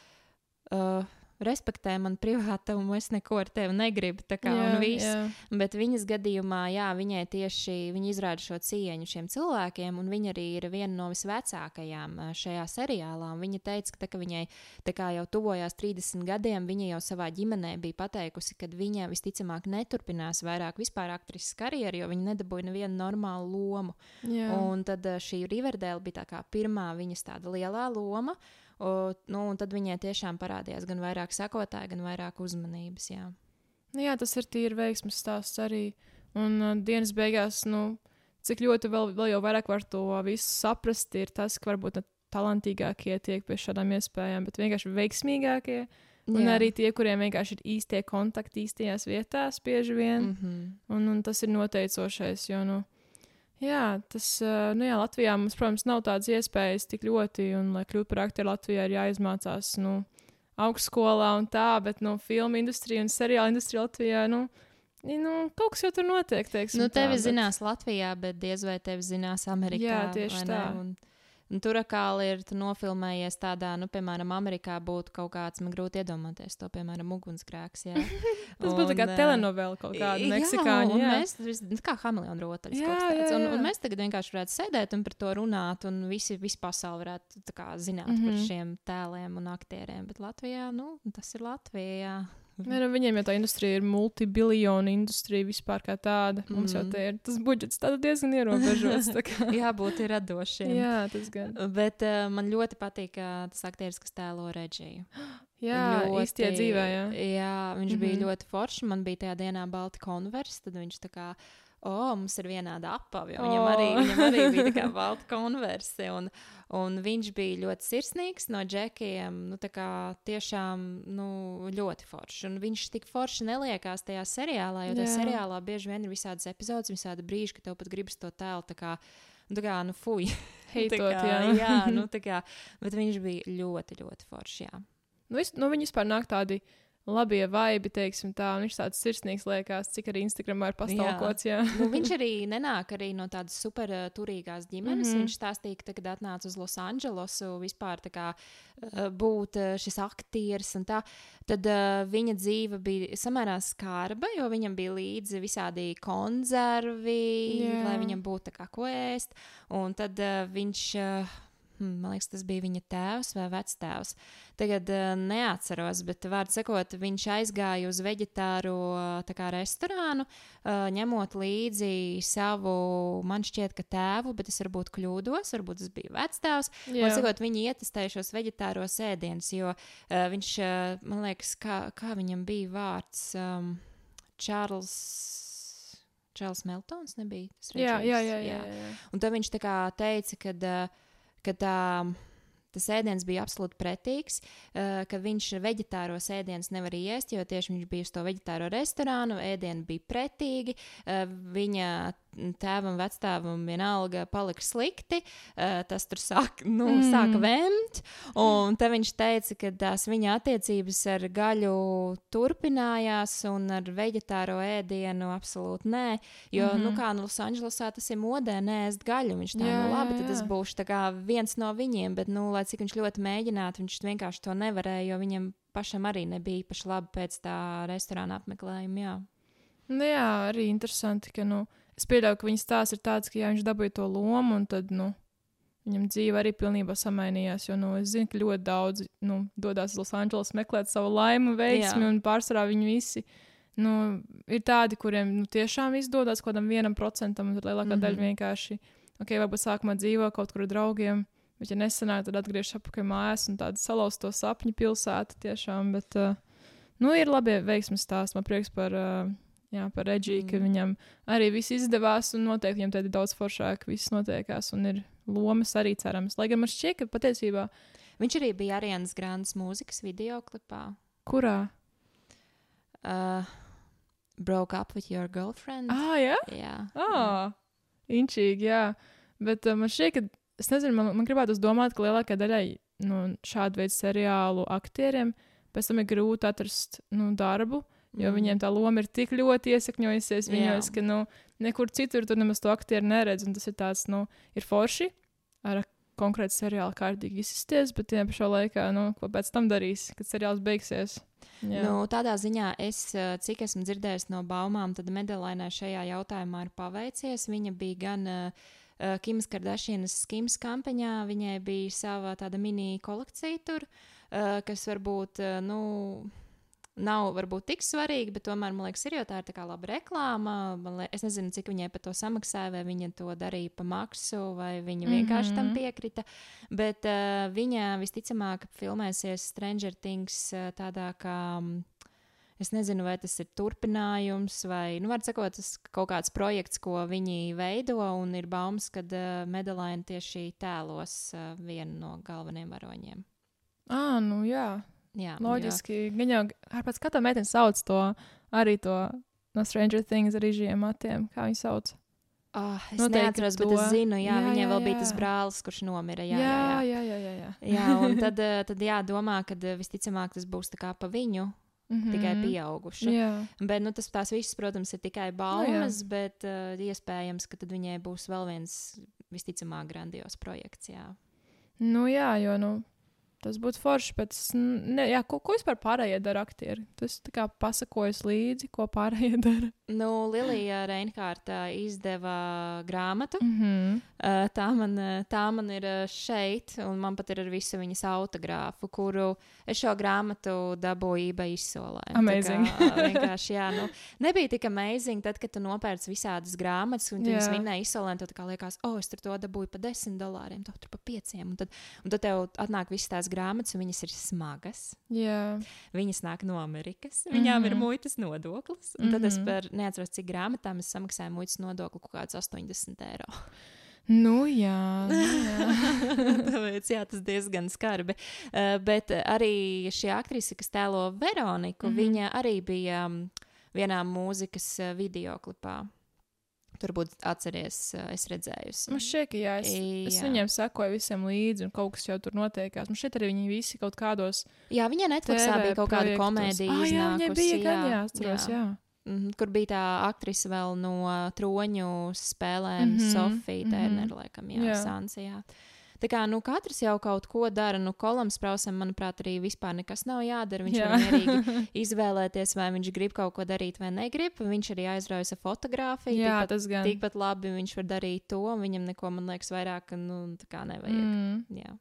Uh, Respektē man privātumu, es neko ar tevi negribu. Kā, jā, jā. Bet viņas gadījumā, jā, viņai tieši viņa izrāda šo cieņu šiem cilvēkiem, un viņa arī ir viena no visvecākajām šajā seriālā. Viņa teica, ka, tā, ka viņai tā kā jau tuvojās 30 gadiem, viņa jau savā ģimenē bija pateikusi, ka viņa visticamāk neturpinās vairāk vispār aktrises karjeru, jo viņa nedabūja nevienu normālu lomu. jā. Un tad šī Riverdēla bija tā kā pirmā viņas tāda lielā loma. O, nu, un tad viņai tiešām parādījās gan vairāk sekotāji, gan vairāk uzmanības. Jā. Nu, jā, tas ir tīri veiksmes stāsts arī. Un uh, dienas beigās, nu, cik ļoti vēl, vēl jau vairāk var to visu saprast, ir tas, ka varbūt ne talantīgākie tiek pie šādām iespējām, bet vienkārši veiksmīgākie. Un Jā. arī tie, kuriem vienkārši ir īstie kontakti īstajās vietās, bieži vien. Mm -hmm. Un, un tas ir noteicošais, jo, nu, jā, tas, uh, nu, jā, Latvijā mums, protams, nav tādas iespējas tik ļoti, un, lai kļūtu par aktieru, Latvijā ir jāizmācās, nu, augstskolā un tā, bet, nu, filmu industrija un seriāla industrija Latvijā, nu, nu kaut kas jau tur notiek, teiksim. Nu, tevi tā, bet- zinās Latvijā, bet diez vai tevi zinās Amerikā. Jā, tieši vai ne? tā. Un, un tur atkal ir tu nofilmējies tādā, nu, piemēram, Amerikā būtu kaut kāds, man grūti iedomāties to, piemēram, ugunsgrēks. Tas būtu kā telenovela kaut kāda meksikāņu. Jā, mēs nu, kā hameleona rotaļas. Jā, kaut jā, Un, un mēs tagad vienkārši varētu sēdēt un par to runāt, un visi, visi pasauli varētu kā, zināt mm -hmm. par Mhm. šiem tēliem un aktieriem. Bet Latvijā, nu, tas ir Latvijā. Nē, nu, viņiem jau tā industrija ir multibiljonu industrija vispār kā tāda. Mums jau Mhm. te ir tas budžets diezgan ierobežots. tā Jābūt radošiem. Jā, tas gan. Bet uh, man ļoti patīk uh, tas aktieris, kas tēlo reģiju. Jā, īstajā dzīvē, jā. jā viņš mm -hmm. bija Mhm. ļoti foršs. Man bija tajā dienā balti konversi, tad viņš tā kā O, mums ir vienāda apava. jo Viņam, arī, viņam arī bija tā kā balta konverse. Un, un viņš bija ļoti sirsnīgs no džekiem. Nu, tiešām nu, ļoti foršs. Un viņš tik forši neliekās tajā seriālā, jo tajā Jā. seriālā bieži vien ir visādas epizodes, visādi brīži, kad tev pat gribas to tēlu. Tā kā, nu, nu, fuj. Heitot, kā, jā. jā, nu, tā kā, bet viņš bija ļoti, ļoti foršs. Jā. Nu, vis, nu, viņi vispār nāk tādi labie vaibi, teiksim tā. un Viņš tāds sirsnīgs liekas, cik arī Instagramā ir pastāvots. Jā. Nu, viņš arī nenāk arī no tādas super uh, turīgās ģimenes. Mm. -hmm. Viņš stāstīja, ka, tad, kad atnāca uz Losandželosu, vispār tā kā, uh, būt uh, šis aktieris un tā, tad uh, viņa dzīve bija samērā skarba, jo viņam bija līdzi visādi konzervi, Jā. lai viņam būtu kā ko ēst. Un tad uh, viņš. Uh, Man liekas, tas bija viņa tēvs vai vectēvs. Tagad uh, neatceros, bet, vārdu sakot, viņš aizgāja uz vegetāru uh, tā kā restorānu, uh, ņemot līdzi savu, man šķiet, ka tēvu, bet es varbūt kļūdos, varbūt tas bija vectēvs. Man sakot, viņi ietestēja šos vegetāros ēdienus, jo uh, viņš, uh, man liekas, kā, kā viņam bija vārds, um, Čārls. Čārls Meltons nebija jā, režisors? jā, jā, jā, jā. Un tad viņš teica, ka, ka tā, tas ēdiens bija absolūti pretīgs, eh, ka viņš vegetāros ēdienus nevar iest, jo tieši viņš bija uz to vegetāro restorānu, ēdieni bija pretīgi, eh, viņa tēvam, vecstāvam vienalga palika slikti, eh, tas tur sāk, nu, mm. Sāka vēmt, un te viņš teica, ka tās viņa attiecības ar gaļu turpinājās, un ar vegetāro ēdienu absolūti nē, jo, mm -hmm. nu, Mhm. kā nu, Losandželosā tas ir modē, nēst gaļu, viņš tā, Jā, nu, labi, tad es būšu viens no viņiem, bet, nu, lai cik viņš ļoti mēģinātu, viņš vienkārši to nevarēja, jo viņam pašam arī nebija īpaši labi pēc tā restorāna apmeklējuma, jā. Nu, jā, arī interesanti, ka nu, es pieļauju, ka viņa stāsts ir tāds, ka jā, viņš dabūja to lomu, un tad nu, viņam dzīve arī pilnībā samainījās. Jo nu, es zinu, ka ļoti daudz nu, dodas uz Losandželosu meklēt savu laimi, veiksmi, Jā. un pārsvarā viņi visi. Nu, ir tādi, kuriem nu, tiešām izdodas kaut kādam vienam procentam, un lielākā mm Mhm. -hmm. daļa vienkārši, ok, varbūt sākumā dzīvo kaut kur ar draugiem, bet, ja nesanāk, tad atgriežas atpakaļ mājās un tāda salauzta to sapņu pilsēta tiešām. Bet, uh, nu, ir labi veiksmes stāsts. Man prieks par, uh, jā, par Reģiju, mm. ka viņam arī viss izdevās, un noteikti viņam tad ir daudz foršāk, viss notiekās, un ir lomas arī cerams. Lai gan man šķiet, ka patiesībā, Viņš arī bija Arianas Grandes mūzikas video klipā. kurā? Uh, broke up with your girlfriend. Ah, jā, Jā. ah, inčīgi, jā. Bet uh, man šķiet, ka, es nezinu, man, man gribētu domāt, ka lielākajai daļai nu, šādu veidu seriālu aktieriem pēc tam ir grūti atrast nu, darbu. Jo mm. viņiem tā loma ir tik ļoti iesakņojusies viņos, Jā. ka nu, nekur citur tur nemaz to aktieru neredz. un Tas ir tāds, nu, ir forši ar konkrētu seriālu kārtīgi izsisties, bet tajā pašā laikā, nu, ko pēc tam darīs, kad seriāls beigsies. Jā. Nu, tādā ziņā, es, eh, cik esmu dzirdējis no baumām, tad Medelainai šajā jautājumā ir paveicies. Viņa bija gan uh, Kimas Kardashianas skims kampaņā, viņai bija sava tāda mini kolekcija tur, uh, kas varbūt, uh, nu, nav varbūt tik svarīga, bet tomēr, man liekas, ir jau tā ir tā laba reklāma. Man Lie, es nezinu, cik viņai par to samaksāja, vai viņa to darīja pa maksu, vai viņa vienkārši tam Mhm. piekrita. Bet uh, viņa visticamāk filmēsies Stranger Things uh, tādā kā. mm, Es nezinu, vai tas ir turpinājums, vai, nu, var sakot, tas kaut kāds projekts, ko viņi veido, un ir baumas, ka uh, Medelaina tieši tēlos uh, vienu no galvenajiem varoņiem. Ah, nu jā, Jā, loģiski. Viņa jau pēc katra meitene sauc to arī to no Stranger Things ar īžiem matiem. Kā viņi sauc? Oh, es Noteikti neatceros, bet to. es zinu, jā, Jā, viņai jā, vēl bija jā. tas brālis, kurš nomira. Jā, jā, jā, jā. jā, jā. jā, jā. jā un tad, eh, tad jā, domā, ka eh, visticamāk tas būs tā kā pa viņu, mm. -hmm. tikai pieaugušu. Jā. Bet nu, tas tās visas, protams, ir tikai baumas, bet uh, iespējams, ka tad viņai būs vēl viens visticamāk grandios projekts. Jā. Nu, jā, jo nu, tas būtu forši. Bet, es ne, jā, ko, ko vispār pārējie dara aktieri? Tas tā kā pasakojas līdzi, ko pārējie dara. Nu, Lilija Reinhārta izdeva grāmatu. Mm -hmm. Tā, man, tā man ir uh, šeit, un man pat ir ar visu viņas autogrāfu, kuru es šo grāmatu dabūju eBay izsolē. Tā Amazing. Kā, vienkārši, jā, nu, nebija tik amazing, tad, kad tu nopērci visādas grāmatas, un tu Jā. vinnēji izsolē, un tu tā kā liekas, oh, es tur to dabūju par 10 dolāriem, to tur par 5. Un tad, un tad tev atnāk visas tās grāmatas, un viņas ir smagas. Jā, Viņas nāk no Amerikas, viņām mm -hmm. ir Mhm. muitas nodoklis. Un tad es Mhm. par neatceros, cik grāmatām es samaksāju muitas nodokli kaut kādus 80 eiro. Nu, jā, nu, jā. Tāpēc jā, tas diezgan skarbi. Uh, bet arī šī aktrise, kas tēlo Veroniku, mm. -hmm. viņa arī bija um, vienā mūzikas uh, videoklipā. Turbūt atceries, uh, es redzējusi. Man šķiet, ka jā, es, es Jā. viņiem sekoju visiem līdzi, un kaut kas jau tur notiekās. Man šķiet, arī viņi visi kaut kādos Jā, viņai Netflixā bija kaut kāda komēdija. Ah, jā, viņai bija gan, jā, atceros, jā. Mhm, kur bija tā aktrise vēl no uh, troņu spēlēm, mm -hmm, Sofija mhm. Tērnera, laikam, jā, Jā. jā. Sansijā. Tā kā nu, katrs jau kaut ko dara. Nu, Kolam Sprausam, manuprāt, arī vispār nekas nav jādara. Viņš Jā. var mierīgi izvēlēties, vai viņš grib kaut ko darīt vai negrib. Viņš arī aizraujas ar fotografiju. Jā, tikpat, tas gan. tikpat labi viņš var darīt to. un Viņam neko, man liekas, vairāk nu, tā kā nevajag. Mm. Mm. Jā.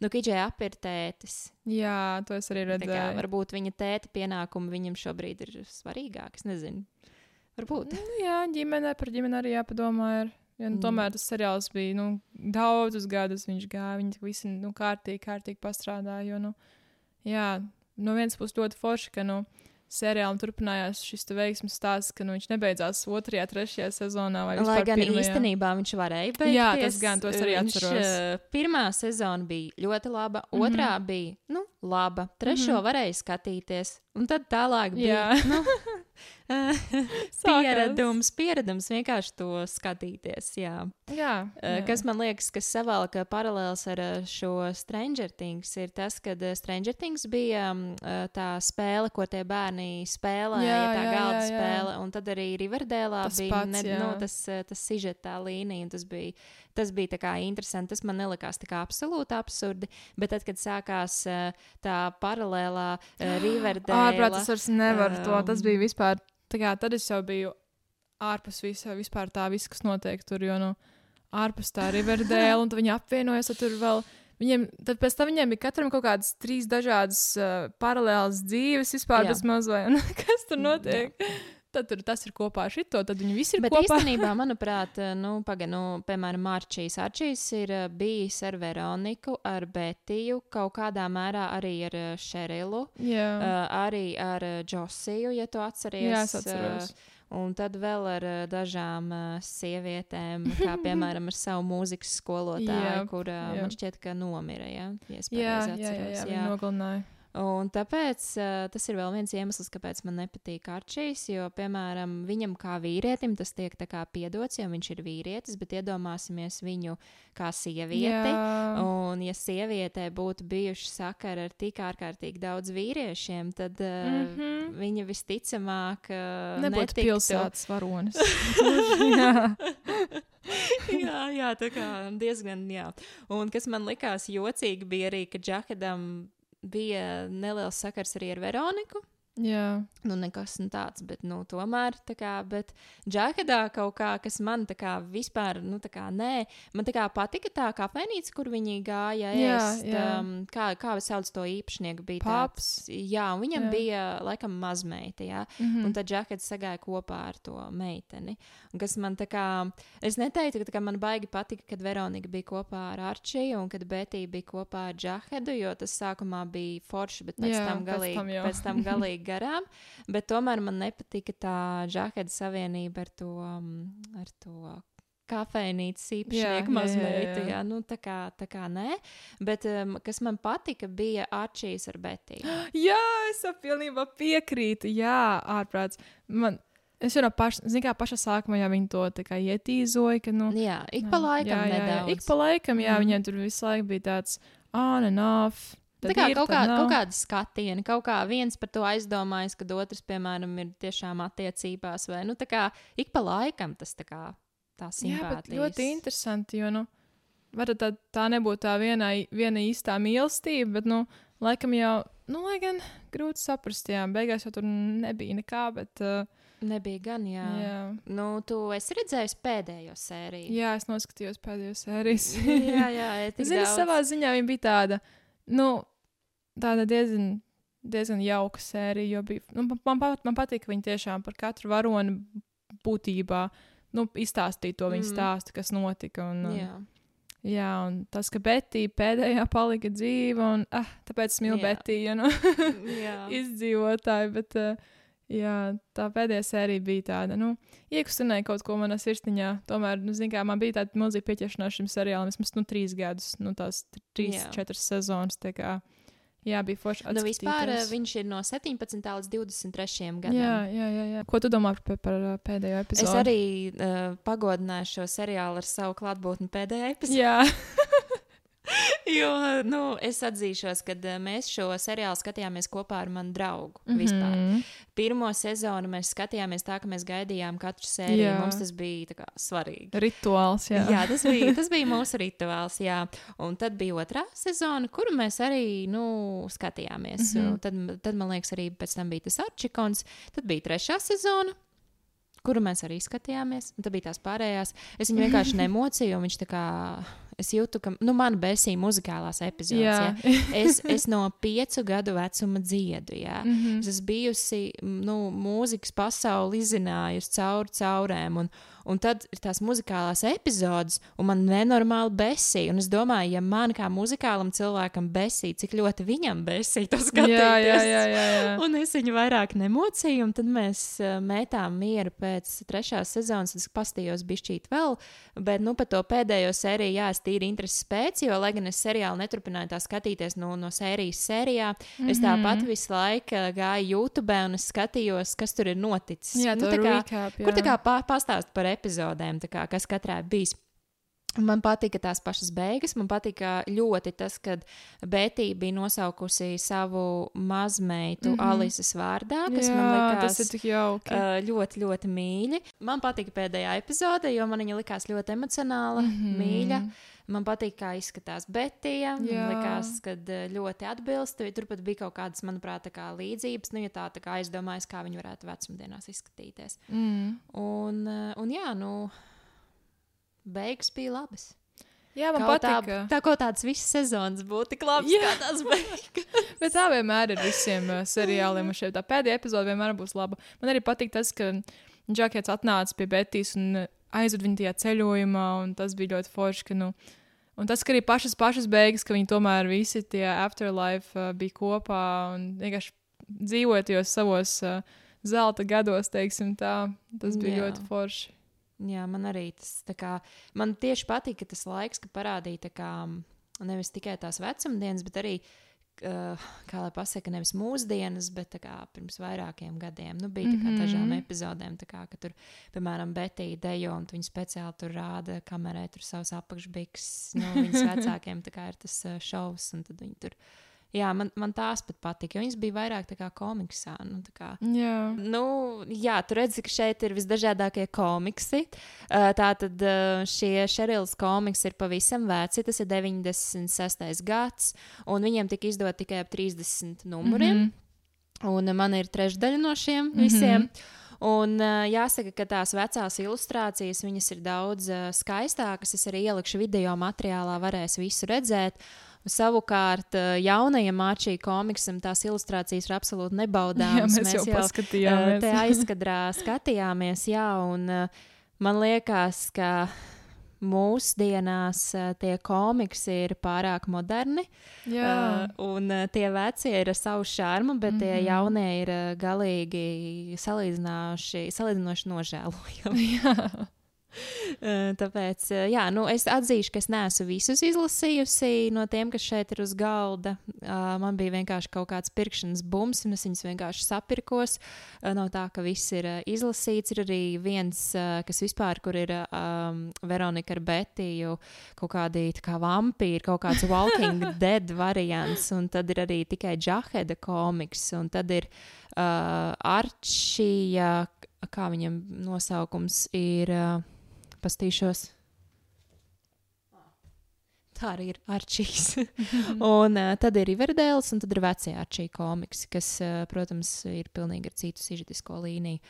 Nu, Kidžai ap ir tētis. Jā, to es arī kā, redzēju. varbūt viņa tēta pienākumi viņam šobrīd ir svarīgāki. Es nezinu. Varbūt. Nu, jā, ģimene par ģimeni arī jāpadomā. Ir. Ja, nu, Mm. tomēr tas seriāls bija nu, daudzus gadus. Viņš gāja, viņi visi nu, kārtīgi, kārtīgi pastrādāja. Jo, nu, jā, no vienas puses ļoti forši, ka nu, seriālam turpinājās šis te veiksmes stāsts, ka nu, viņš nebeidzās otrajā, trešajā sezonā. Lai gan pirmajā. īstenībā viņš varēja beigties. Jā, tas gan, to es arī Viņš, atceros. eh, Pirmā sezona bija ļoti laba, otrā bija nu, laba, trešo Mhm. varēja skatīties, un tad tālāk bija nu, pieredums, pieredums vienkārši to skatīties. Jā. Jā, jā. Kas man liekas, kas savalka paralēls ar šo Stranger Things, ir tas, ka Stranger Things bija tā spēle, ko tie bērni spēlēja, Jā, tā jā, galda jā, jā. spēle. Un tad arī Riverdēlā Tas bija pats, ne, nu, tas, tas sižetā līnija. un Tas bija, tas bija tā kā interesanti. Tas man nelikās tā kā absolūti absurdi. Bet tad, kad sākās eh, tā paralēlā uh, Riverdēlā. Ārprāt, tas vairs nevar um, to. Tas um, bija vispār. tā Kā, tad es jau biju ārpus visa, vispār tā, viss, kas notiek tur. Jo, nu, ārpus tā Riverdēla, un viņi apvienojas, tad tur vēl. Viņiem, tad pēc tam viņiem bija katram kaut kādas trīs dažādas uh, paralēlas dzīves, vispār Jā. bez mazliet. Kas tur notiek? Tad tur tas ir kopā ar šito, tad viņi visi ir Bet kopā. īstenībā, manuprāt, nu, paga, nu, piemēram, Arčīs. Arčīs ir eh, bijis ar Veroniku, ar Betiju, kaut kādā mērā arī ar eh, Šerilu, Jā, uh, arī ar eh, Džosiju, ja tu atceries. Jā, es atceros. eh, Un tad vēl ar eh, dažām eh, sievietēm, kā piemēram ar savu mūzikas skolotāju, Jā, kur eh, jā. man šķiet, ka nomira. Ja, jā, jā, jā, jā, viņi nogalināja. Un tāpēc uh, tas ir vēl viens iemesls, kāpēc man nepatīk Arčīs. Jo, piemēram, viņam kā vīrietim tas tiek piedots, jo viņš ir vīrietis, bet iedomāsimies viņu kā sievieti. Jā. Un, ja sievietē būtu bijuši sakari ar tik ārkārtīgi daudz vīriešiem, tad uh, mm. -hmm. viņa visticamāk uh, Nebūtu netiktu- pilsētas varonis. jā, jā, tā kā diezgan, jā. Un kas man likās jocīgi, bija arī, ka Džakadam bija neliels sakars arī ar Veroniku. Jā. Nu, nekas tāds, bet, nu, tomēr, tā kā, bet Džakadā kaut kā, kas man tā kā vispār, nu, tā kā, nē, man tā kā patika tā kafejnīca, kur viņi gāja Jā, ēst. jā. Um, kā, kā sauc to īpašnieku? Bija Paps. tāds, jā, un viņam Jā. bija, laikam, mazmeita, jā. Mhm. Un tad Džekets sagāja kopā ar to meiteni. Un kas man tā kā, es neteiktu, ka man baigi patika, kad Veronika bija kopā ar Arčiju un kad Betija bija kopā ar Džahedu, jo tas sākumā bija forši, bet pēc Jā, tam pēc galīgi, tam jau. pēc tam galīgi garām. Bet tomēr man nepatika tā Džaheda savienība ar to, um, ar to kafejnīcas Jā, īpašnieku jā, jā, mazmeitu. jā. Jā, nu, tā kā, tā kā nē. Bet um, kas man patika, bija Arčijas ar Betiju. Jā, es pilnībā piekrītu. Jā, ārprāts. Man, es jau no paša, kā, paša sākumā jau viņi to ietīzoja, ka, nu, Jā, ik pa laikam jā, jā, jā. nedaudz. Ik pa laikam, jā, Mm. viņiem tur visu laiku bija tāds on and off. Tā kā ir, kaut, kā, kaut kāda skatiena, kaut kā viens par to aizdomājas, kad otrs, piemēram, ir tiešām attiecībās, vai nu tā kā ik pa laikam tas tā kā tā simpātijas. ļoti interesanti, jo, nu, varbūt tā, tā nebūtu tā viena, viena īstā mīlestība, bet, nu, laikam jau, nu, lai gan grūti saprast, jā, beigās jau tur nebija nekā, bet, uh, Nebija gan, jā. jā. Nu, tu esi redzējis pēdējo sēriju. Jā, es noskatījos pēdējo sērijas. jā, jā, jā tik Zini, daudz. savā ziņā viņa bija tāda, nu, tāda diezgan, diezgan jauka sērija. Bija, nu, man, man, pat- man patīk, ka viņi tiešām par katru varoni būtībā nu, izstāstīja to viņa Mm. stāstu, kas notika. Un, Jā. jā, un tas, ka Betija pēdējā palika dzīva, un ah, tāpēc es mīlu. Betiju, nu, izdzīvotāju. Bet, uh, Jā, tā pēdējā sērija bija tāda, nu, iekustinēja kaut ko manā sirsniņā. Tomēr, nu, zin, kā, man bija tāda milzīga pieķeršanās šim seriālam. Vismaz, nu, trīs gadus, nu, tās trīs, Jā. četras sezonas. tā Kā, jā, bija forši. Nu, vispār eh, viņš ir no 17. līdz 23. gadam. Jā, jā, jā, jā. Ko tu domā par, par uh, pēdējo epizodu? Es arī uh, pagodināju šo seriālu ar savu klātbūtni pēdējā epizodē. Jā, Jo nu, es atzīšos, ka uh, mēs šo seriālu skatījāmies kopā ar manu draugu. Mm. -hmm. Vispār. Pirmo sezonu mēs skatījāmies tā, ka mēs gaidījām katru sēriju. Jā. Mums tas bija kā, svarīgi. rituāls. Jā, Jā, tas bija, tas bija mūsu rituāls. Jā. Un tad bija otrā sezona, kuru mēs arī nu, skatījāmies. Mm. -hmm. tad, tad, man liekas, arī pēc tam bija tas Arčikons. Tad bija trešā sezona. Kuru mēs arī skatījāmies, un tad bija tās pārējās. Es viņu vienkārši nemocīju, un viņš tā kā. Es jūtu, ka nu, man besīja muzikālās epizodes. Jā. Jā. Es, es no piecu gadu vecuma dziedu. Jā. Mm -hmm. Es esmu bijusi nu, mūzikas pasauli izzinājusi cauri caurēm. Un, un tad ir tās muzikālās epizodes, un man nenormāli besīja. Un es domāju, ja man kā muzikālam cilvēkam besīja, cik ļoti viņam besīja to skatīties. jā, jā, jā, jā, jā. Un es viņu vairāk nemocīju, un tad mēs uh, mētām mieru pēc trešās sezonas. Es pastījos bišķīt vēl, bet nu, par to pēdējo sēriju, jā, es tīri intereses pēc, jo, lai gan es seriālu neturpināju tā skatīties no, no sērijas sērijā, mm -hmm. es tāpat Mhm. visu laiku uh, gāju YouTube un es skatījos, kas tur ir noticis. Jā, nu, tā kā, recap, jā. kur tā kā pa, pastāst par epizodēm, kā, kas katrā bijis. Man patika tās pašas beigas. Man patika ļoti tas, ka Bētī bija nosaukusi savu mazmeitu mm. -hmm. Alises vārdā, kas jā, man likās jauki. uh, ļoti, ļoti mīļi. Man patika pēdējā epizode, jo man viņa likās ļoti emocionāla, mm. -hmm. mīļa. Man patīk, kā izskatās Betija. Man liekas, ka ļoti atbilst. Turpat bija kaut kādas, manuprāt, kā līdzības. Nu, ja tā, tā kā aizdomājas, kā viņi varētu vecumdienās izskatīties. Mm. Un, uh, un jā, nu, beigas bija labas. Jā, man Kaut patīk. Tā, tā kā tādas visas sezonas būtu tik labas, Jā. tās beigas. Bet tā vienmēr ir visiem uh, seriāliem. Šeit tā pēdējā epizode vienmēr būs laba. Man arī patīk tas, ka Džekets atnāca pie Betijas un aizved viņu tajā ceļojumā. un Tas bija ļoti forši. Ka, nu, un tas, ka arī pašas, pašas beigas, ka viņi tomēr visi tie afterlife uh, bija kopā un vienkārši dzīvoja tajos savos uh, zelta gados, teiksim tā. Tas bija Jā. ļoti forši. Jā, man arī tas tā kā, man tieši patīk, ka tas laiks, ka parādīja tā kā, nevis tikai tās vecumdienas, bet arī, uh, kā lai pasaka, nevis mūsdienas, bet kā pirms vairākiem gadiem. Nu, bija kā Mhm. dažām epizodēm, kā, ka tur, piemēram, Betija dejo, un viņi speciāli tur rāda kamerē tur savus apakšbiks, nu, viņas vecākiem, kā ir tas uh, šovs, un tad viņi tur, jā, man, man tās pat patika, jo viņas bija vairāk tā kā komiksā, nu, tā kā. Jā. Nu, jā, tur redzi, ka šeit ir visdažādākie komiksi. Uh, Tātad uh, šie Šerils komiksi ir pavisam veci. Tas ir 96. gads, un viņiem tika izdot tikai ap 30 numuriem. Mm. -hmm. Un uh, man ir trešdaļa no šiem Mhm. visiem. Un uh, jāsaka, ka tās vecās ilustrācijas ir daudz uh, skaistākas. Es arī ielikšu video materiālā, varēs visu redzēt. Savukārt, uh, jaunajam māčī komiksam tās ilustrācijas ir absolūti nebaudāmas. mēs, jau uh, te paskatījāmies. aizkadrā skatījāmies, jā, un uh, man liekas, ka mūsdienās tie komiksi ir pārāk moderni. Jā. Un tie vecie ir ar savu šarmu, bet mm -hmm. tie Mhm. jaunie ir galīgi salīdzinoši nožēlojami. Uh, Tāpēc, uh, jā, nu, es atzīšu, ka es neesmu visus izlasījusi no tiem, kas šeit ir uz galda. Uh, Man bija vienkārši kaut kāds pirkšanas bums, un es viņus vienkārši sapirkos. Nav tā, ka viss ir izlasīts. Ir arī viens, kas vispār, kur ir um, Veronika ar Betiju, kaut kādi kā vampīri, kaut kāds Walking Dead variants, un tad ir arī tikai Džaheda komiks, un tad ir uh, Arčija, kā viņam nosaukums ir. Uh, pastīšos. Tā arī ir Arčīs. un uh, tad ir Riverdēls, un tad ir vecie Arčija komiks, kas, uh, protams, ir pilnīgi ar citu sižetisko līniju.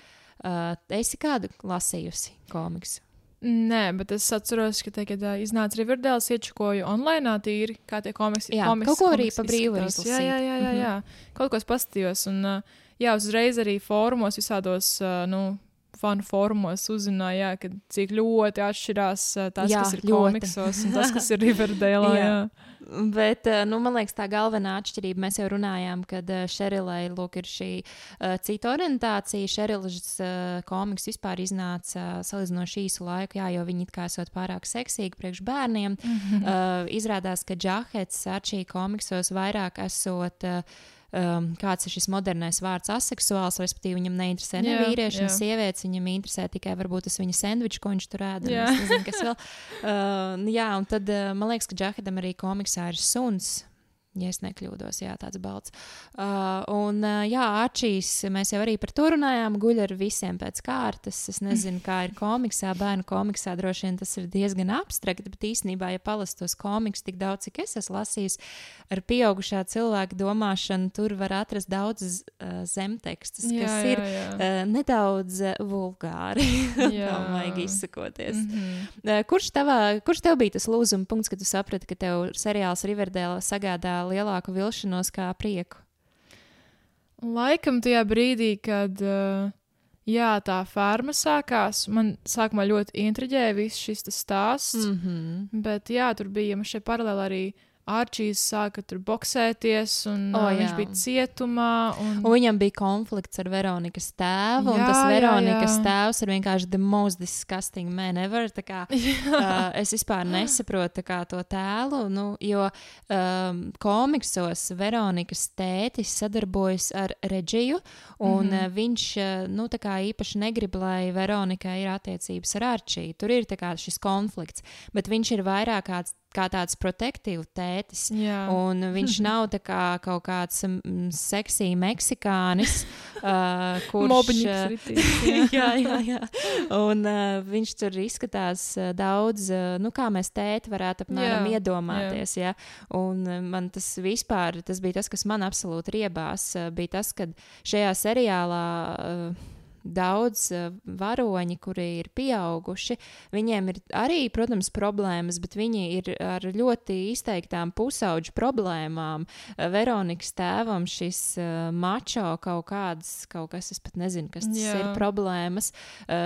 Uh, esi kādu lasījusi komiksu? Nē, bet es atceros, ka, te, kad uh, iznāca Riverdēls, iečakoju online, tīri kā tie komiksi. Jā, komiks, kaut ko arī pa brīvu. Jā, izlasīt. jā, jā, jā, Mhm. jā. kaut ko es paskatījos. Un, uh, jā, uzreiz arī fórumos visādos, uh, nu, fanu formos uzzināju, jā, ka cik ļoti atšķirās tas, Jā, kas ir ļoti. komiksos un tas, kas ir Riverdale. jā. Jā. Bet, nu, man liekas, tā galvenā atšķirība, mēs jau runājām, kad Sherilai lūk, ir šī uh, cita orientācija. Šerilas uh, komiks vispār iznāca uh, salīdzinoši īsu laiku, jā, jo viņi it kā esot pārāk seksīgi priekš bērniem. Mm -hmm. uh, izrādās, ka Džahets Arčī komiksos vairāk esot. Uh, Um, kāds ir šis modernais vārds aseksuāls, respektīvi, viņam neinteresē ne vīrieši, ne sievietes, viņam interesē tikai varbūt tas viņa sandvičs, ko viņš tur ēda. Jā. Nezinu, kas vēl. Uh, jā, un tad uh, man liekas, ka Džahedam arī komiksā ir suns. Ja es nekļūdos, jā, tāds balts. Uh, un, uh, jā, Arčīs, mēs jau arī par to runājām, guļ ar visiem pēc kārtas. Es nezinu, kā ir komiksā, bērnu komiksā droši vien tas ir diezgan abstrakti, bet īstenībā, ja palastos tos komikus tik daudz, cik es esmu lasījis, ar pieaugušā cilvēka domāšanu, tur var atrast daudz uh, zemtekstus, Jā, kas jā, ir jā. uh, nedaudz uh, vulgāri, tā maigi izsakoties. Mhm. Uh, Kurš, tavā, kurš tev bija tas lūzuma punkts, kad tu saprati, ka tev seriāls Riverdale sagādā lielāku vilšanos kā prieku? Laikam tajā brīdī, kad uh, jā, tā ferma sākās, man sākumā ļoti intriģēja viss šis stāsts. Mm -hmm. Bet jā, tur bija šie paralēli arī Arčīs sāka tur boxēties, un oh, viņš jā. bija cietumā. Un... Un viņam bija konflikts ar Veronikas tēvu, un Jā, tas jā, Veronikas jā. tēvs ir vienkārši the most disgusting man ever. Kā, uh, es vispār nesaprotu kā, to tēlu, nu, jo um, komiksos Veronikas tētis sadarbojas ar Reģiju, un mm. -hmm. viņš nu, kā īpaši negrib, lai Veronikai ir attiecības ar Arčiju. Tur ir kā, šis konflikts, bet viņš ir vairāk kāds, kā tāds protektīvs tētis. Jā, Un viņš nav kā kaut kāds mm, seksīgs meksikānis, uh, kurš ritīgi, jā, jā, jā. Un uh, viņš tur izskatās uh, daudz, uh, nu, kā mēs tēti varētu apmēram Jā, iedomāties. Jā. Un uh, man tas vispār, tas bija tas, kas man absolūti riebās, uh, bija tas, ka šajā seriālā. Uh, Daudz uh, varoņi, kuri ir pieauguši, viņiem ir arī, protams, problēmas, bet viņi ir ar ļoti izteiktām pusauģu problēmām. Uh, Veronikas tēvam šis uh, mačo kaut kādas, kaut kas, es pat nezinu, kas tas Jā. ir problēmas.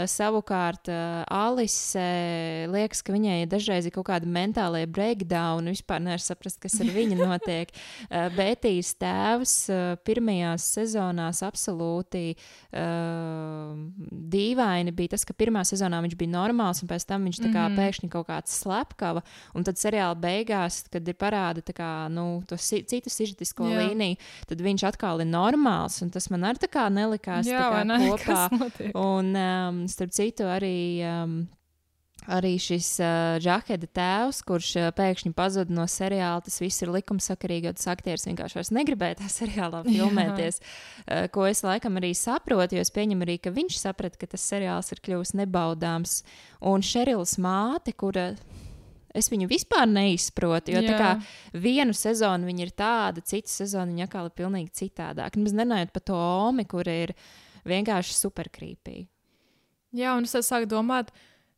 Savukārt, Alise liekas, ka viņai dažreiz ir kaut kāda mentālajā breakdown, vispār nevar saprast, kas ar viņu notiek. Bētīs tēvs pirmajās sezonās absolūti uh, dīvaini bija tas, ka pirmā sezonā viņš bija normāls, un pēc tam viņš kā Mhm. pēkšņi kaut kāds slepkava, un tad seriāla beigās, kad ir parāda kā, nu, to si citu sižetisko Jā. līniju, tad viņš atkal ir normāls, un tas man arī nelikās jā kā ne? kopā. Un, um, starp citu, arī, um, arī šis uh, Džaheda tēvs, kurš uh, pēkšņi pazuda no seriāla, tas viss ir likumsakarīgi, jo tas aktieris vienkārši vairs negribēja tajā seriālā filmēties. Uh, ko es laikam arī saprotu, jo es pieņemu arī, ka viņš saprata, ka tas seriāls ir kļuvis nebaudāms. Un Šerils māte, kura. Es viņu vispār neizprotu, jo kā vienu sezonu viņa ir tāda, citu sezonu viņa atkal ir pilnīgi citādāka. Nemaz nenājot par to Omi, kur ir vienkārši superkrīpīgi. Jā, un es sāku domāt,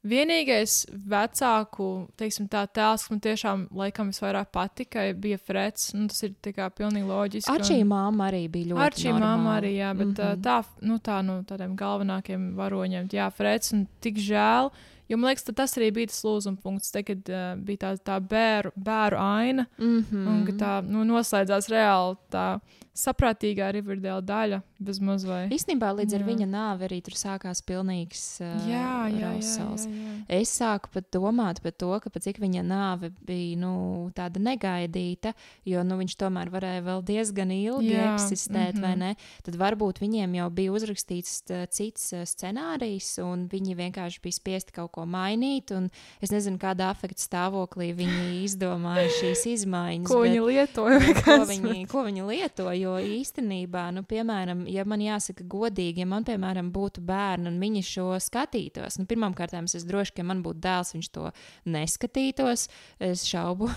vienīgais vecāku teiksim, tā tēls, kas man tiešām laikam visvairāk patika, bija Freds. Nu, tas ir pilnīgi loģiski. Ar šī un- māma arī bija ļoti Ar šī mamma arī, jā, bet mm. -hmm. tā, nu, tā no tādiem galvenākiem varoņiem, jā, Freds, un tik žēl. Jo man liekas, ka tas arī bija tas lūzuma punkts, te, kad uh, bija tā, tā bēru, bēru aina, Mm mm. un tā nu, noslēdzās reāli tā saprātīgā Riverdale daļa, bez mazliet. Īstenībā līdz ar Jā. viņa nāvi arī tur sākās pilnīgs uh, Jā, jā, jā, rausals. jā, jā. Es sāku pat domāt par to, ka pat cik viņa nāve bija nu, tāda negaidīta, jo nu, viņš tomēr varēja vēl diezgan ilgi Jā, eksistēt, mm -hmm. vai mhm. ne? Tad varbūt viņiem jau bija uzrakstīts tā, cits uh, scenārijs, un viņi vienkārši bija spiesti kaut ko mainīt. un Es nezinu, kādā afekta stāvoklī viņi izdomāja šīs izmaiņas. Ko bet- viņi lietoja? ko viņi, ko viņi lieto. Jo īstenībā, nu, piemēram, ja man jāsaka godīgi, ja man, piemēram, būtu bērni un viņi šo skatītos, nu, pirmkārt, es droši, ka ja man būtu dēls, viņš to neskatītos. Es šaubu.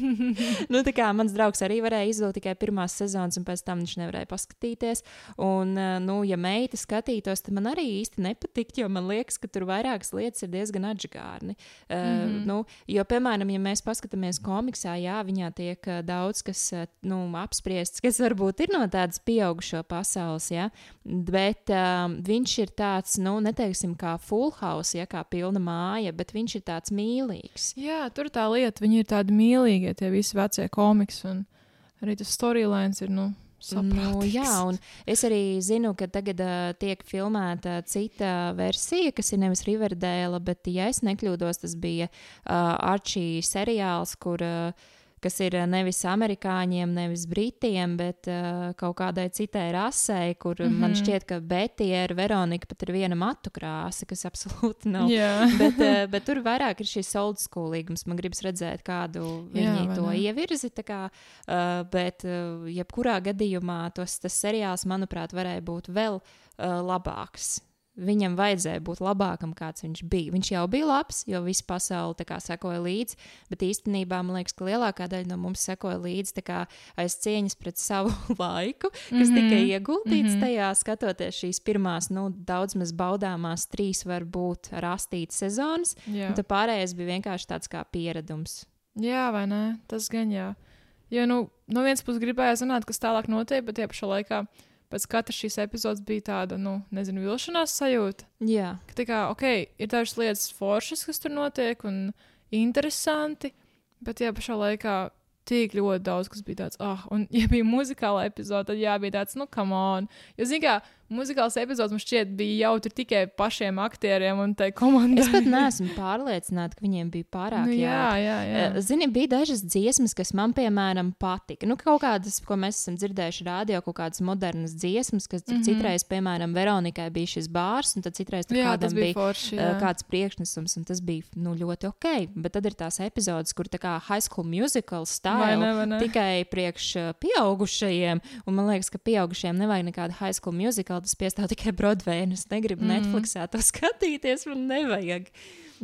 nu, tā kā mans draugs arī varēja izvēlēt tikai pirmās sezonas, un pēc tam viņš nevarēja paskatīties. Un, eh, nu, ja meita skatītos, tad man arī īsti nepatiktu, jo man liekas, ka tur vairākas lietas ir diezgan atžgārni. Mm -hmm. uh, nu, jo, piemēram, ja mēs paskatāmies komiksā, jā, viņā tiek uh, daudz kas nu, apspriests, kas varbūt varbūt ir no tādas pieaugušo pasaules, ja? bet um, viņš ir tāds, nu, neteiksim, kā full house, ja kā pilna māja, bet viņš ir tāds mīlīgs. Jā, tur tā lieta, viņi ir tādi mīlīgi, tie visi vecie komiks, un arī tas storylines ir, nu, Nu, jā, un es arī zinu, ka tagad uh, tiek filmēta cita versija, kas ir nevis Riverdēla, bet, ja es nekļūdos, tas bija uh, Arčī seriāls, kur uh, kas ir eh, nevis amerikāņiem, nevis britiem, bet uh, kaut kādai citai rasei, kur mm -hmm. man šķiet, ka Betija ar Veroniku pat ir viena matu krāsa, kas absolūti nav. Yeah. bet, uh, bet tur vairāk ir šis old schoolīgums. Man gribas redzēt, kādu viņi Jā, to ne? ievirzi. Kā, uh, bet, uh, jebkurā gadījumā tos, tas seriāls, manuprāt, varēja būt vēl uh, labāks viņam vajadzēja būt labākam, kāds viņš bija. Viņš jau bija labs, jo visa pasaule kā, sekoja līdzi, bet īstenībā man liekas, ka lielākā daļa no mums sekoja līdzi kā, aiz cieņas pret savu laiku, kas mm -hmm. tika ieguldīts mm -hmm. tajā, skatoties šīs pirmās, nu, daudz maz baudāmās trīs, varbūt rastītas sezonas. Un tad pārējais bija vienkārši tāds kā pieredums. Jā, vai ne? Tas gan jā. Jo, nu, no vienas puses gribēja zināt, kas tālāk notiek, bet tie pašā laikā pēc katras šīs epizodes bija tāda, nu, nezinu, vilšanās sajūta. Jā. Ka tā kā, ok, ir dažas lietas foršas, kas tur notiek, un interesanti, bet tajā pašā laikā tik ļoti daudz, kas bija tāds, ah, un, ja bija muzikāla epizode, tad jā, bija tāds, nu, come on. Jo, zini, kā muzikāls epizodes man šķiet bija jautri tikai pašiem aktieriem un tai komandai. Es pat neesmu pārliecināta, ka viņiem bija pārāk nu, jā, jā, jā. Eh, zini, bija dažas dziesmas, kas man, piemēram, patika. Nu, kaut kādas, ko mēs esam dzirdējuši rādio, kaut kādas modernas dziesmas, kas mm -hmm. citreiz, piemēram, Veronikai bija šis bārs, un tad citreiz tur jā, kādam bija, bija forši, jā. kāds priekšnesums, un tas bija nu, ļoti ok. Bet tad ir tās epizodes, kur tā kā high school musical stāv tikai priekš pieaugušajiem, un man liekas, ka pieaugušajiem nevajag nekādu high school musical tas piestāv tikai Broadway, un es negribu mm. Netflixā to skatīties, man nevajag.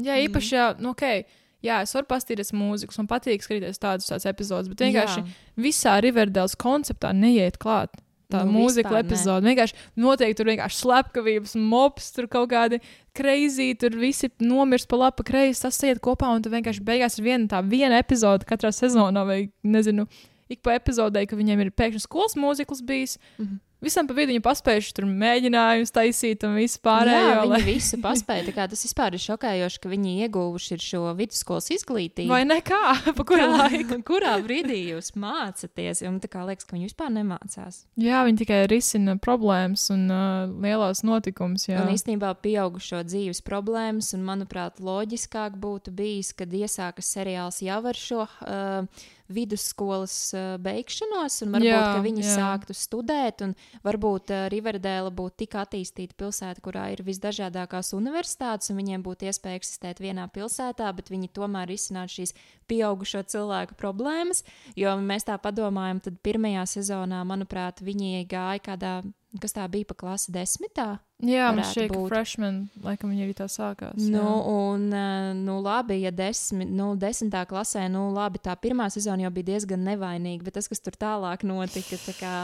Jā, īpaši, jā, nu, ok. Jā, es varu paskatīties mūziku, man patīk skatīties tādus, tādus epizodus, bet vienkārši jā. visā Riverdēlas konceptā neiet klāt. Tā nu, mūzika epizode vienkārši noteikti tur vienkārši slepkavības, mops, tur kaut kādi crazy, tur visi nomirst pa labi, kreisi, tas iet kopā, un tur vienkārši beigās ir viena tā viena epizode katrā sezonā, vai nezinu, ik pa epizodei, ka viņiem ir pēkšņi skolas mūzikls bijis. Mm -hmm visam pa vidu viņi paspējuši tur mēģinājumus taisīt un visu pārējo. Jā, lai... viņi visu paspēja. Tā tas vispār ir šokējoši, ka viņi ieguvuši šo vidusskolas izglītību. Vai nekā? Pa kuru laiku? Kurā brīdī jūs mācāties? Kā liekas, ka viņi vispār nemācās. Jā, viņi tikai risina problēmas un uh, lielos notikumus. Un īstenībā pieaugušo dzīves problēmas, un manuprāt, loģiskāk būtu bijis, kad iesākas seriāls jau ar šo. Uh, vidusskolas uh, beigšanos, un varbūt jā, viņi jā. sāktu studēt, un varbūt uh, Riverdēla būtu tik attīstīta pilsēta, kurā ir visdažādākās universitātes, un viņiem būtu iespēja eksistēt vienā pilsētā, bet viņi tomēr risinātu šīs pieaugušo cilvēku problēmas. Jo mēs tā padomājam, tad pirmajā sezonā, manuprāt, viņi gāja kādā kas tā bija pa klasi desmitā. Jā, man šķiet, ka freshman, laikam viņi arī tā sākās. Nu, jā. un, eh, nu, labi, ja desmit, nu, desmitā klasē, nu, labi, tā pirmā sezona jau bija diezgan nevainīga, bet tas, kas tur tālāk notika, tā kā.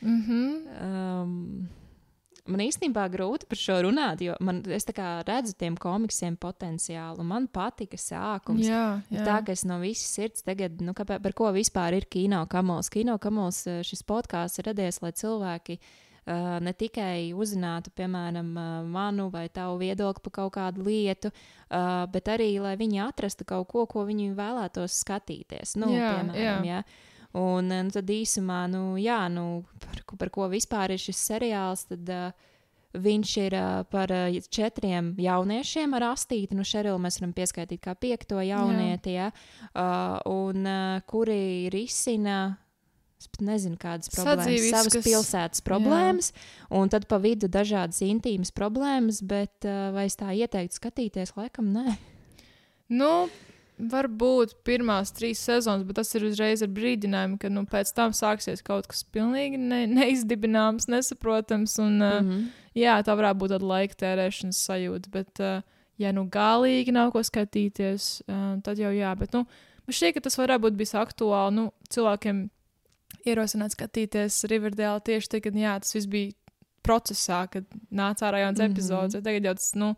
Mm -hmm. um, man īstenībā grūti par šo runāt, jo man, es redzu tiem komiksiem potenciālu. Man patika sākums. Jā, jā. Tā kā es no visas sirds tagad, nu, kāpēc, par ko vispār ir kino kamols. Kino kamols eh, šis podkāsts ir radies, lai cilvēki Uh, ne tikai uzzinātu, piemēram, uh, manu vai tavu viedokli par kaut kādu lietu, uh, bet arī, lai viņi atrastu kaut ko, ko viņi vēlētos skatīties. Nu, jā, piemēram, jā. Ja? Un, un tad īsumā, nu, jā, nu, par, par ko vispār ir šis seriāls, tad uh, viņš ir uh, par uh, četriem jauniešiem ar astīti. Nu, Šerilu mēs varam pieskaitīt kā piekto jaunieti, jā. Ja? Uh, un uh, kuri risina Es pat nezinu, kādas problēmas, Sadzīvis, savas kas... pilsētas problēmas, jā. un tad pa vidu dažādas intīmas problēmas, bet uh, vai es tā ieteiktu skatīties, laikam, nē. Nu, varbūt pirmās trīs sezonas, bet tas ir uzreiz ar brīdinājumu, ka nu, pēc tam sāksies kaut kas pilnīgi ne, neizdibināms, nesaprotams, un uh, mm -hmm. jā, tā varētu būt tāda laika tērēšanas sajūta, bet, uh, ja nu galīgi nav ko skatīties, uh, tad jau jā, bet, nu, man šķiet, ka tas varētu būt bijis aktuāli, nu, cilvēkiem ierosināt skatīties Riverdēlu tieši tagad, jā, tas viss bija procesā, kad nāca ārā jauns mm -hmm. epizodes. Tagad jau tas, nu,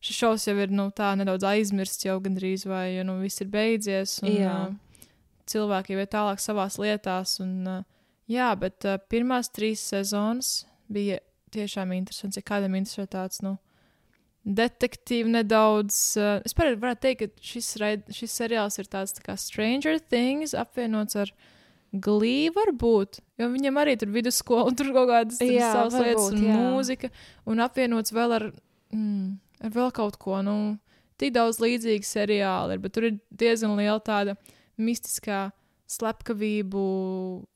šis šovs jau ir nu, tā nedaudz aizmirsts jau gandrīz, vai jau nu, viss ir beidzies. Un, jā. uh, cilvēki jau ir tālāk savās lietās. Un, uh, Jā, bet uh, pirmās trīs sezonas bija tiešām interesants. Ja kādam interesē tāds, nu, detektīvi nedaudz. Uh, es varētu teikt, ka šis, raid, šis seriāls ir tāds tā kā Stranger Things apvienots ar glīvu, varbūt. Jo viņam arī tur vidusskola, un tur kaut kādas Jā, savas lietas, varbūt, un jā. mūzika, un apvienots vēl ar, mm, ar vēl kaut ko. Nu, tik daudz līdzīgu seriālu ir, bet tur ir diezgan liela tāda mistiskā slepkavību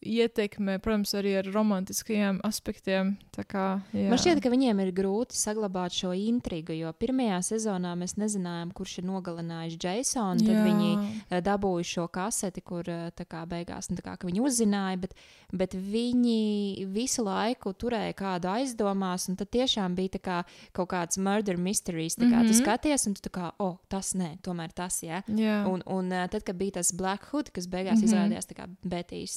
ietekme, protams, arī ar romantiskajiem aspektiem. Kā, jā. Man šķiet, ka viņiem ir grūti saglabāt šo intrigu, jo pirmajā sezonā mēs nezinājām, kurš ir nogalinājis Jasonu. Tad Jā. viņi eh, dabūja šo kaseti, kur eh, tā kā beigās nu, kā, viņi uzzināja, bet, bet viņi visu laiku turēja kādu aizdomās, un tad tiešām bija kā kaut kāds murder mysteries. Tā kā mm -hmm. tu Mhm. skaties, un tu tā kā, oh, tas nē, tomēr tas, jā. Jā. Un, un eh, tad, kad bija tas Black Hood, kas beigās mm. -hmm. izrādījās tā kā Betijas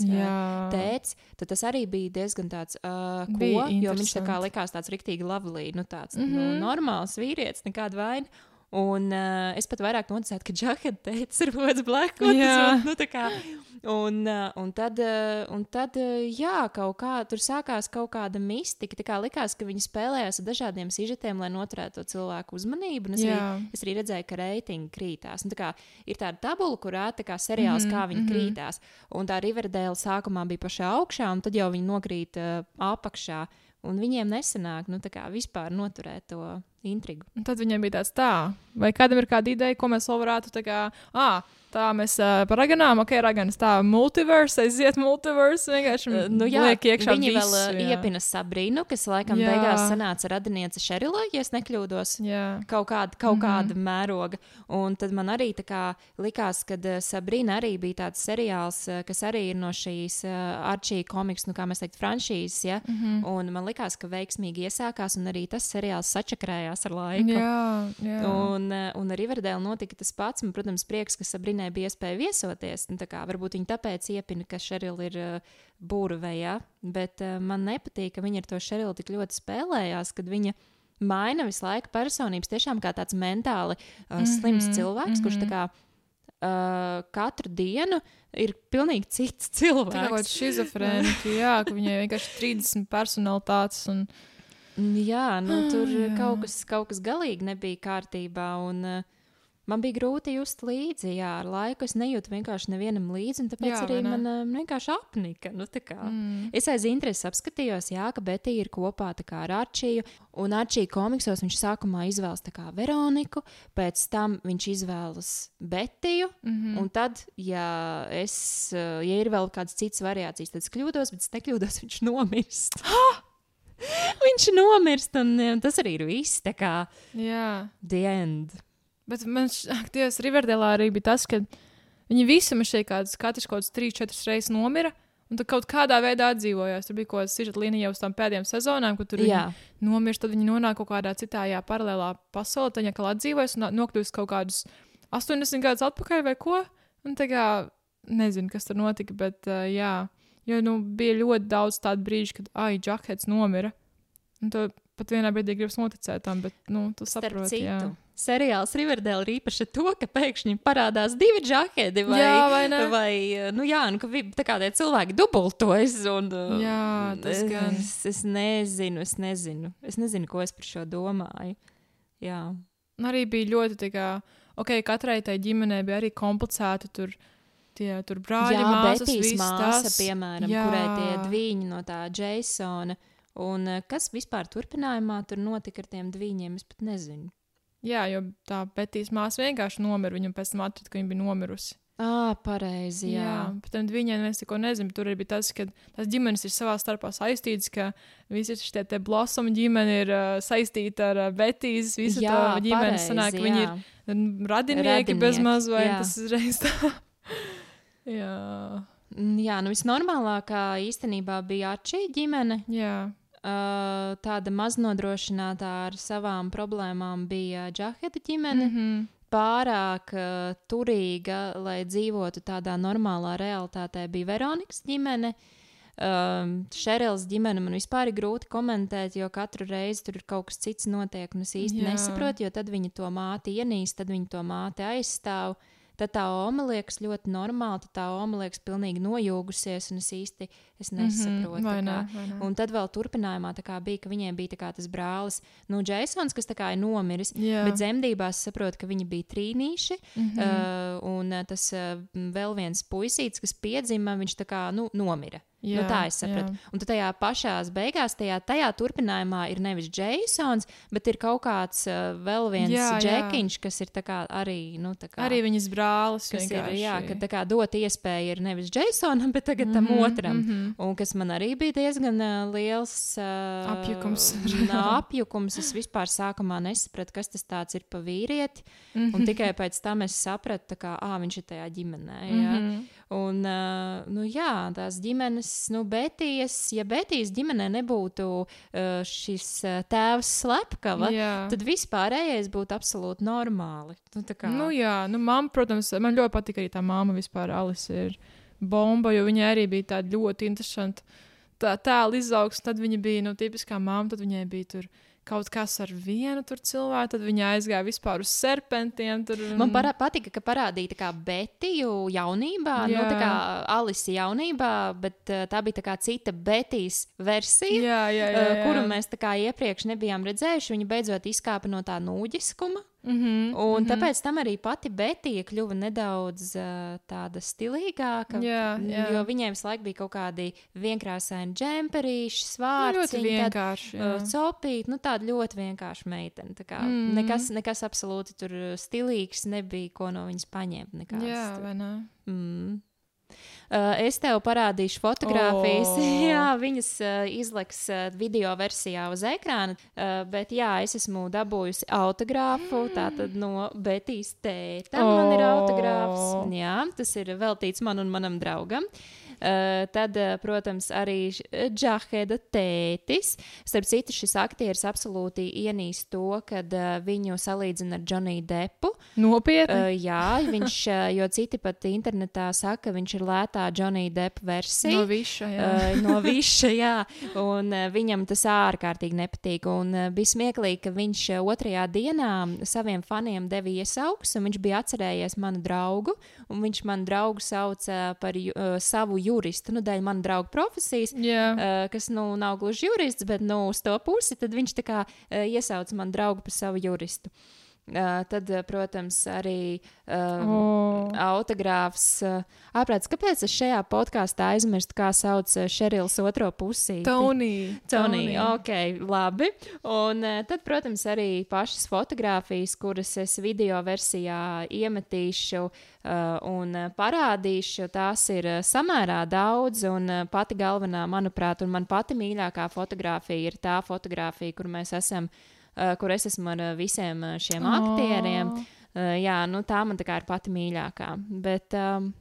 tēts, tad tas arī bija diezgan tāds, uh, ko, Bija jo viņš tā kā likās tāds riktīgi lavlī, nu tāds mm Mhm. -hmm. nu, normāls vīrietis, nekāda vaina. Un uh, es pat vairāk noticēju, ka Džaheda teica, ir kaut kāds blackout. Jā. Nu, tā kā, un, uh, un tad, uh, un tad uh, jā, kaut kā tur sākās kaut kāda mistika. Tā kā likās, ka viņi spēlējās ar dažādiem sižetiem, lai noturētu to cilvēku uzmanību. Un es, Jā. arī, es arī redzēju, ka reitingi krītās. Un, tā kā, ir tāda tabula, kur rāda tā kā seriāls, mm -hmm, kā viņi mm. -hmm. krītās. Un tā Riverdale sākumā bija pašā augšā, un tad jau viņi nokrīt uh, apakšā. Un viņiem nesanāk nu, vispār noturēt to intrigu. Un tad viņiem bija tāds, tā, vai kādam ir kāda ideja, ko mēs vēl varētu tā kā, ah, tā mēs uh, par raganām, ok, raganas, tā, multiverse, aiziet multiverse, vienkārši Uh, nu, jā, liek iekšā viņi visu, vēl jā. iepina Sabrīnu, kas laikam Jā. beigās sanāca radiniece Šerilai, ja es nekļūdos. Jā. Kaut kāda, kaut Mhm. kāda mēroga. Un tad man arī tā kā likās, ka Sabrīna arī bija tāds seriāls, kas arī ir no šīs uh, Arčija komiks, nu kā mēs teiktu, franšīzes. Ja? Mhm. Un man likās, ka veiksmīgi iesākās, un arī tas seriāls sačakrējās ar laiku. Jā, jā. Un, eh, un ar Riverdale notika tas pats. Man, protams, prieks, ka Sabrinai bija iespēja viesoties. Nu, tā kā, varbūt viņa tāpēc iepina, ka Šerila ir uh, burve, ja? bet uh, man nepatīk, ka viņa ar to Šerilu tik ļoti spēlējās, kad viņa maina visu laiku personības. Tiešām kā tāds mentāli uh, slims Mhm, cilvēks, kurš tā mhm. kā uh, katru dienu ir pilnīgi cits Tā kā cilvēks. schizofrēnika, jā, ka viņai vienkārši 30 personalitātes un Jā, nu, tur Ah, jā. kaut kas, kaut kas galīgi nebija kārtībā. Un, uh, Man bija grūti just līdzi, jā, ar laiku es nejūtu vienkārši nevienam līdzi, un tāpēc Jā, arī man uh, vienkārši apnika. Nu, mm, Es aiz intereses apskatījos, jā, ka Betija ir kopā kā ar Arčiju, un Arčija komiksos viņš sākumā izvēlas kā Veroniku, pēc tam viņš izvēlas Betiju, mm -hmm. un tad, ja, es, uh, ja ir vēl kādas citas variācijas, tad es kļūdos, bet es nekļūdos, viņš nomirst. viņš nomirst, un uh, tas arī ir viss, tā kā end. Bet man šķiet, Riverdale arī bija tas, ka viņi visi man šeit kādas, katrs kaut kāds 3-4 reizes nomira. Un tad kaut kādā veidā atdzīvojās. Tur bija kaut kāda sižeta līnija uz tām pēdējām sezonām, kur tur nomirst, tad viņi nonāk kaut kādā citā paralēlā pasaulē, tad viņi atdzīvojas un nokļūst kaut kādus 80 gadus atpakaļ vai ko. Un tā kā nezinu, kas tur notika, bet uh, jā, jo nu, bija ļoti daudz tādu brīžu, kad, ai, Džakets nomira. Un to pat vienā brīdī gribas noticēt tam, bet, nu, tu saproti, jā. seriāls Riverdale ir īpaši to, ka pēkšņi parādās divi džekļi. Vai, Jā, vai ne? vai, nu, jā, nu, ka tā kā tie cilvēki dubultojas. Un, uh, Jā, tas gan. Es, es nezinu, es nezinu. Es nezinu, ko es par šo domāju. Jā, arī bija ļoti tā kā, ok, katrai tai ģimenei bija arī komplicēti tur. Tie tur brāļi, jā māsas, Betijas māsa, tas. piemēram, Jā. kurai tie dviņi no tā Jasona. Un uh, kas vispār turpinājumā tur notika ar tiem dviņiem, es pat nezinu. Jā, jo tā Betijas māsa vienkārši nomira. Viņam pēc tam atrada, ka viņa bija nomirusi. Ā, pareizi, jā. jā. Pēc tam viņiem neviens neko nezina. Tur arī bija tas, ka tās ģimenes ir savā starpā saistītas, ka visi šie te blossom ģimene ir uh, saistīta ar uh, Betijas. Visa Jā, tā ģimene pareizi, sanāk, ka viņi jā. ir radinieki bez Radinieki, maz vai jā. tas uzreiz tā. Jā. Mm, Jā, nu visnormālākā īstenībā bija Arčija ģimene. jā. Uh, tāda maznodrošinātā ar savām problēmām bija Džaheda ģimene. Mm. -hmm. Pārāk uh, turīga, lai dzīvotu tādā normālā realitātē, bija Veronikas ģimene. Um, Šerils ģimene man vispār ir grūti komentēt, jo katru reizi tur ir kaut kas cits notiek, un es īsti Jā. Nesaprotu, jo tad viņi to māti ienīst, tad viņi to māti aizstāv. Tad tā oma liekas ļoti normāla, tad tā oma liekas pilnīgi nojūgusies, un es īsti es nesaprotu. Mhm, vai tā ne, kā. vai ne? Un tad vēl turpinājumā bija, ka viņiem bija tas brālis, nu, Jasons, kas ir nomiris. Jā. Bet zemdībās saprotu, ka viņi bija trīnīši. Mm. -hmm. uh, un tas uh, vēl viens puisītis, kas piedzima, viņš tā kā nu, nomira. Jā, nu, Jā, tā es sapratu. jā. Un tad tajā pašā beigās, tajā, tajā turpinājumā ir nevis Jasons, bet ir kaut kāds uh, vēl viens Jā, jā. džekiņš, kas ir arī. Nu, kā, Arī viņas brālis. Kas ir, vienkārši. jā, ka tā kā dot iespēju ir nevis Jasonam, bet tagad tam mm Mhm, -hmm, otram. Mm mhm. -hmm. Un kas man arī bija diezgan uh, liels uh, Apjukums. nā, apjukums. Es vispār sākumā nesapratu, kas tas tāds ir pa vīrieti. Mhm. Un tikai pēc tam es sapratu, ka viņš ir tajā ģimenē. Ja? Mhm. Un, uh, nu, jā, tās ģimenes, nu, Betijas, ja Betijas ģimenē nebūtu uh, šis uh, tēvs slepkava, Jā. tad vispārējais būtu absolūti normāli. Nu, kā, Nu, jā, nu, man, protams, man ļoti patīk arī tā māma vispār. Alice ir bomba, jo viņa arī bija tāda ļoti interesanta. Tā tēla izaugsme, tad viņa bija nu, tipiskā māma, tad viņai bija tur kaut kas ar vienu tur cilvēku, tad viņa aizgāja vispār uz serpentiem. Tur, Man parā, patika, ka parādīja kā Betiju jaunībā, nu, Jā. tā kā Alisa jaunībā, bet uh, tā bija tā cita Betijas versija. jā, jā, jā, uh, jā. Kuru mēs iepriekš nebijām redzējuši. Viņa beidzot izkāpa no tā nūģiskuma. Mm -hmm, Un mm -hmm. tāpēc tam arī pati Betija kļuva nedaudz uh, tāda stilīgāka. Jā, jā. Jo viņai visu laiku bija kaut kādi vienkrāsaini džemperīši, Nu, svārki. ļoti vienkārši. jā. Copīt, nu tāda ļoti vienkārša meitene. kā Mm. Nekas, nekas absolūti tur stilīgs nebija, ko no viņas paņemt. nekādas Jā, vai ne? Mm. Uh, es tev parādīšu fotogrāfijas. O. jā, viņas uh, izliks uh, video versijā uz ekrāna. Bet jā, es esmu dabūjusi autogrāfu tātad no Betijas tēta. Man ir O. autogrāfs. Jā, tas ir veltīts man un manam draugam. Uh, tad, uh, protams, arī Džaheda tētis. Starp citu, šis aktieris absolūti ienīst to, kad uh, viņu salīdzina ar Džoniju Depu. Nopietni. Jā, viņš, jo citi pat internetā saka, ka viņš ir lētā Džonija Depa versija. no viša. Jā. No viša, jā, un viņam tas ārkārtīgi nepatīk. Un bija smieklīgi, ka viņš otrajā dienā saviem faniem deva iesaugs, un viņš bija atcerējies manu draugu, un viņš manu draugu sauca par uh, savu juristu, nu, dēļ mana drauga profesijas. jā. Uh, kas nu nav gluži jurists, bet nu, uz to pusi, tad viņš tā kā uh, iesauca manu draugu par savu juristu. Uh, tad, protams, arī uh, O. autogrāfs. Ārprāts, kāpēc es šajā podkāstā aizmirstu, kā sauc Šerils otro pusī? Tonija. Tonija, ok, labi. Un tad, protams, arī pašas fotogrāfijas, kuras es video versijā iemetīšu uh, un parādīšu, tās ir samērā daudz. Un pati galvenā, manuprāt, un man pati mīļākā fotografija ir tā fotografija, kur mēs esam. Uh, kur es esmu ar uh, visiem uh, šiem O. aktieriem. Uh, jā, nu, tā man tā ir pati mīļākā. Bet, um,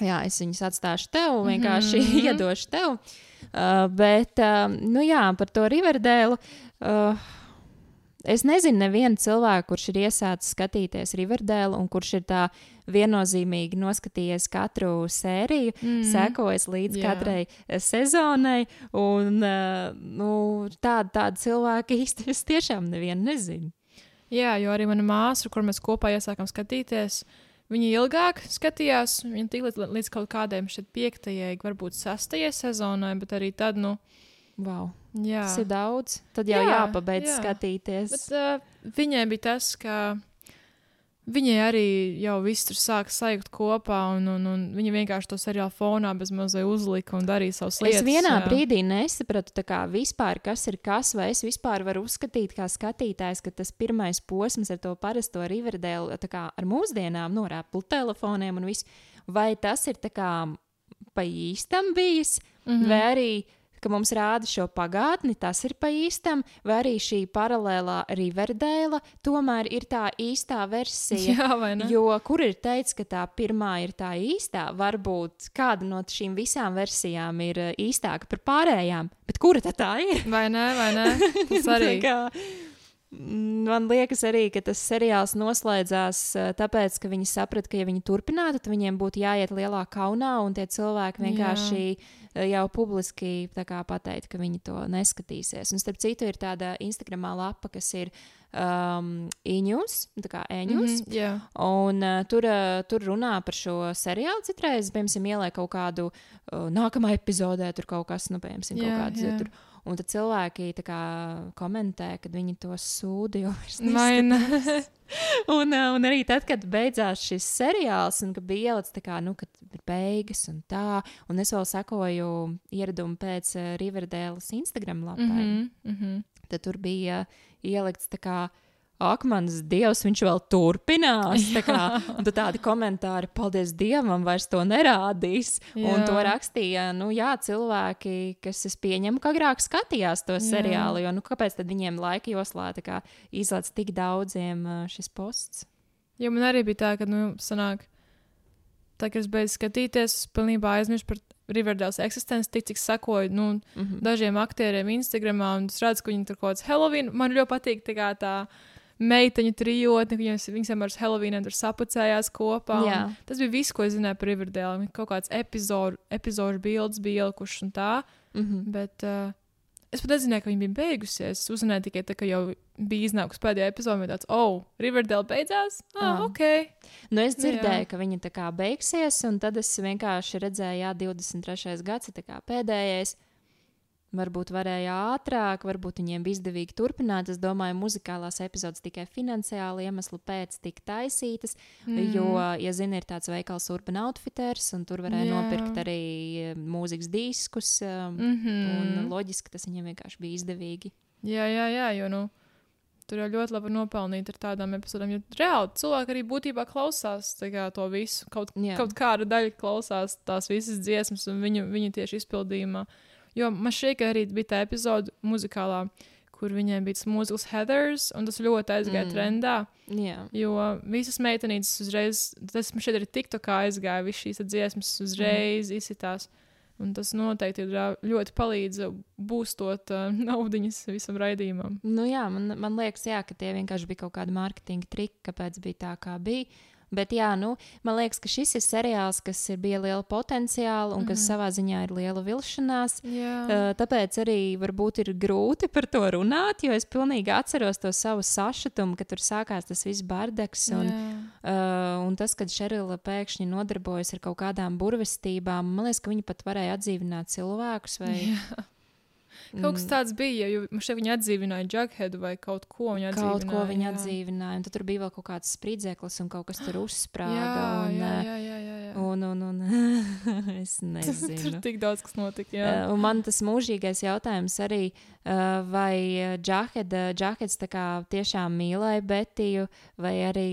jā, es viņus atstāšu tev, vienkārši mm. -hmm. iedošu tev. Uh, bet, um, nu, jā, par to Riverdēlu. Uh, Es nezinu, nevienu cilvēku, kurš ir iesācis skatīties Riverdēlu un kurš ir tā viennozīmīgi noskatījies katru sēriju, mm. sekojis līdz Jā. katrai eh, sezonai. Un, uh, nu, tādi, tādi cilvēki īsti es tiešām nevienu nezinu. Jā, jo arī mana māsa, kur mēs kopā iesākām skatīties, viņa ilgāk skatījās. Viņa tik līdz, līdz kaut kādiem šeit piektajai, varbūt sastajai sezonai, bet arī tad, nu, Wow. jā. Tas ir daudz. Tad jau Jā, jāpabeidz jā. skatīties. Bet uh, viņai bija tas, ka viņai arī jau viss tur sāka sajūt kopā, un, un, un viņa vienkārši to seriālu fonā bez mazliet uzlika un darīja savas lietas. Es vienā jā. brīdī nesapratu, kā vispār, kas ir kas, vai es vispār varu uzskatīt, kā skatītājs, ka tas pirmais posms ar to parasto Riverdēlu, kā ar mūsdienām, no Apple telefoniem un viss, vai tas ir tā kā pa īstam bijis, mm. -hmm. vai arī ka mums rāda šo pagātni, tas ir pa īstam, vai arī šī paralēlā Riverdēla tomēr ir tā īstā versija. Jā, vai ne? Jo kur ir teikts, ka tā pirmā ir tā īstā? Varbūt kāda no šīm visām versijām ir eh, īstāka par pārējām, bet kura tad tā ir? Vai ne, vai ne? Tas arī. Man liekas arī, ka tas seriāls noslēdzās uh, tāpēc, ka viņi saprata, ka, ja viņi turpinātu, tad viņiem būtu jāiet lielā kaunā, un tie cilvēki vienkārši uh, jau publiski pateica, ka viņi to neskatīsies. Un starp citu, ir tāda Instagramā lapa, kas ir um, e-news, tā kā e-news. Mhm, jā. Un uh, tur, uh, tur runā par šo seriālu. Citreiz, piemēram, ieliek kaut kādu uh, nākamā epizodē, tur kaut kas, nu, piemēram, kaut Jā, kāds. jā. Tur, un tad cilvēki kā, komentē, kad viņi to sūdi jau vairs neskatās. un, uh, un arī tad, kad beidzās šis seriāls, un bija ielikts, tā kā, nu, kad ir beigas un tā, un es vēl sekoju ieradumu pēc uh, Riverdēlas Instagram lapai, mm -hmm. Mhm, mhm. tad tur bija ielikts tā kā. Ak, mans dievs, viņš vēl turpinās. Tā kā, un tad tādi komentāri, paldies Dievam, vairs to nerādīs. Jā. Un Jā. to rakstīja nu, jā, cilvēki, kas es pieņemu, ka agrāk skatījās to Jā. seriālu. Jo, nu, kāpēc tad viņiem laika joslā kā izlaiž tik daudziem šis posts? Jo man arī bija tā, ka, nu, sanāk, tā, kad es beidzu skatīties, es pilnībā aizmirsu par Riverdēlas eksistenci, tik cik sakoju nu, Mm -hmm. dažiem aktieriem Instagramā, un es redzu, ka viņi tur kaut kāds Halloween. Man ļoti patīk tā, kā tā meiteņu trijotne, ka viņas, viņas vienmēr uz Halloween tur sapucējās kopā. Tas bija viss, ko es zināju par Riverdēlu. Kaut kāds epizodu, epizodu bildes bija ielikušas un tā. Mm -hmm. Bet uh, es pat nezināju, ka viņa bija beigusies. Es uzzināju tikai tā, ka jau bija iznākusi pēdējā epizode, un tāds, oh, Riverdale beidzās. Ah, Ah. ok. Nu, es dzirdēju, jā. ka viņa tā kā beigsies, un tad es vienkārši redzēju, jā, 23. gads ir pēdējais. Varbūt varēja ātrāk, varbūt viņiem bija izdevīgi turpināt. Es domāju, muzikālās epizodes tikai finansiāli iemeslu pēc tika taisītas. Mm. Jo, ja zini, ir tāds veikals Urban Outfitters, un tur varēja Jā. nopirkt arī eh, mūzikas diskus. Mm -hmm. Un loģiski tas viņiem vienkārši bija izdevīgi. Jā, jā, jā, jo nu, tur jau ļoti labi nopelnīt ar tādām epizodēm. Jo reāli cilvēki arī būtībā klausās kā, to visu. Kaut, Jā. kaut kāda daļa klausās tās visas dziesmas un viņu, viņu tieši izpildījumā. Jo man ka arī bija tā epizode muzikālā, kur viņiem bija tas mūzikls Heathers, un tas ļoti aizgāja Mm. trendā. Jā, Jo visas meitenītes uzreiz, tas man šeit arī tikto kā aizgāja, visas šīs dziesmas uzreiz mm. izsitās. Un tas noteikti ir ļoti palīdz būstot uh, naudiņas visam raidījumam. Nu, jā man, man liekas, jā, ka tie vienkārši bija kaut kādi mārketinga triki, kāpēc bija tā, kā bija. Bet, jā, nu, man liekas, ka šis ir seriāls, kas ir bija liela potenciāla un kas Mhm. savā ziņā ir liela vilšanās. Uh, tāpēc arī varbūt ir grūti par to runāt, jo es pilnīgi atceros to savu sašutumu, kad tur sākās tas viss bardaks. Un, jā. uh, un tas, kad Šerila pēkšņi nodarbojas ar kaut kādām burvestībām, man liekas, ka viņi pat varēja atdzīvināt cilvēkus. Vai, jā. Kaut kas tāds bija, jo šeit viņa atdzīvināja Jugheadu vai kaut ko viņa atdzīvināja. Kaut ko viņa atdzīvināja, un tad tur bija vēl kaut kāds spridzeklis un kaut kas tur uzsprāga. Jā, un, jā, jā, jā, jā, jā. Un, un, un es Tur nezinu. tik daudz kas notika. Jā. Uh, un man tas mūžīgais jautājums arī, uh, vai Džaheds tiešām mīlēja Betiju, vai arī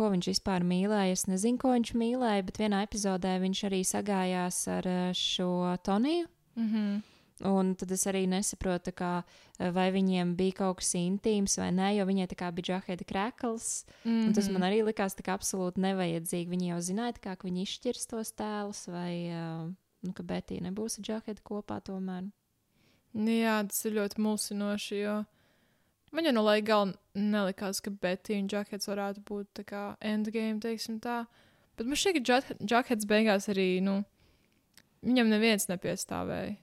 ko viņš vispār mīlēja. Es nezinu, ko viņš mīlēja, bet vienā epizodē viņš arī sagājās ar šo Toniju. Mm -hmm. Un tad es arī nesaprotu, kā, uh, vai viņiem bija kaut kas intīms vai nē, jo viņai tā kā bija Džaheda krekls. Mm -hmm. Un tas man arī likās tā kā absolūti nevajadzīgi. Viņi jau zināja, kā, viņi izšķirs tos tēlus, vai uh, nu, ka Betija nebūs ar Džaheda kopā tomēr. Nu Jā, tas ir ļoti mulsinoši. Jo man jau no laika gala nelikās, ka Betty un Jugheads varētu būt tā kā endgame, teiksim tā. Bet man šķiet, ka Jugheads beigās arī, nu, viņam neviens nepiestāvēja.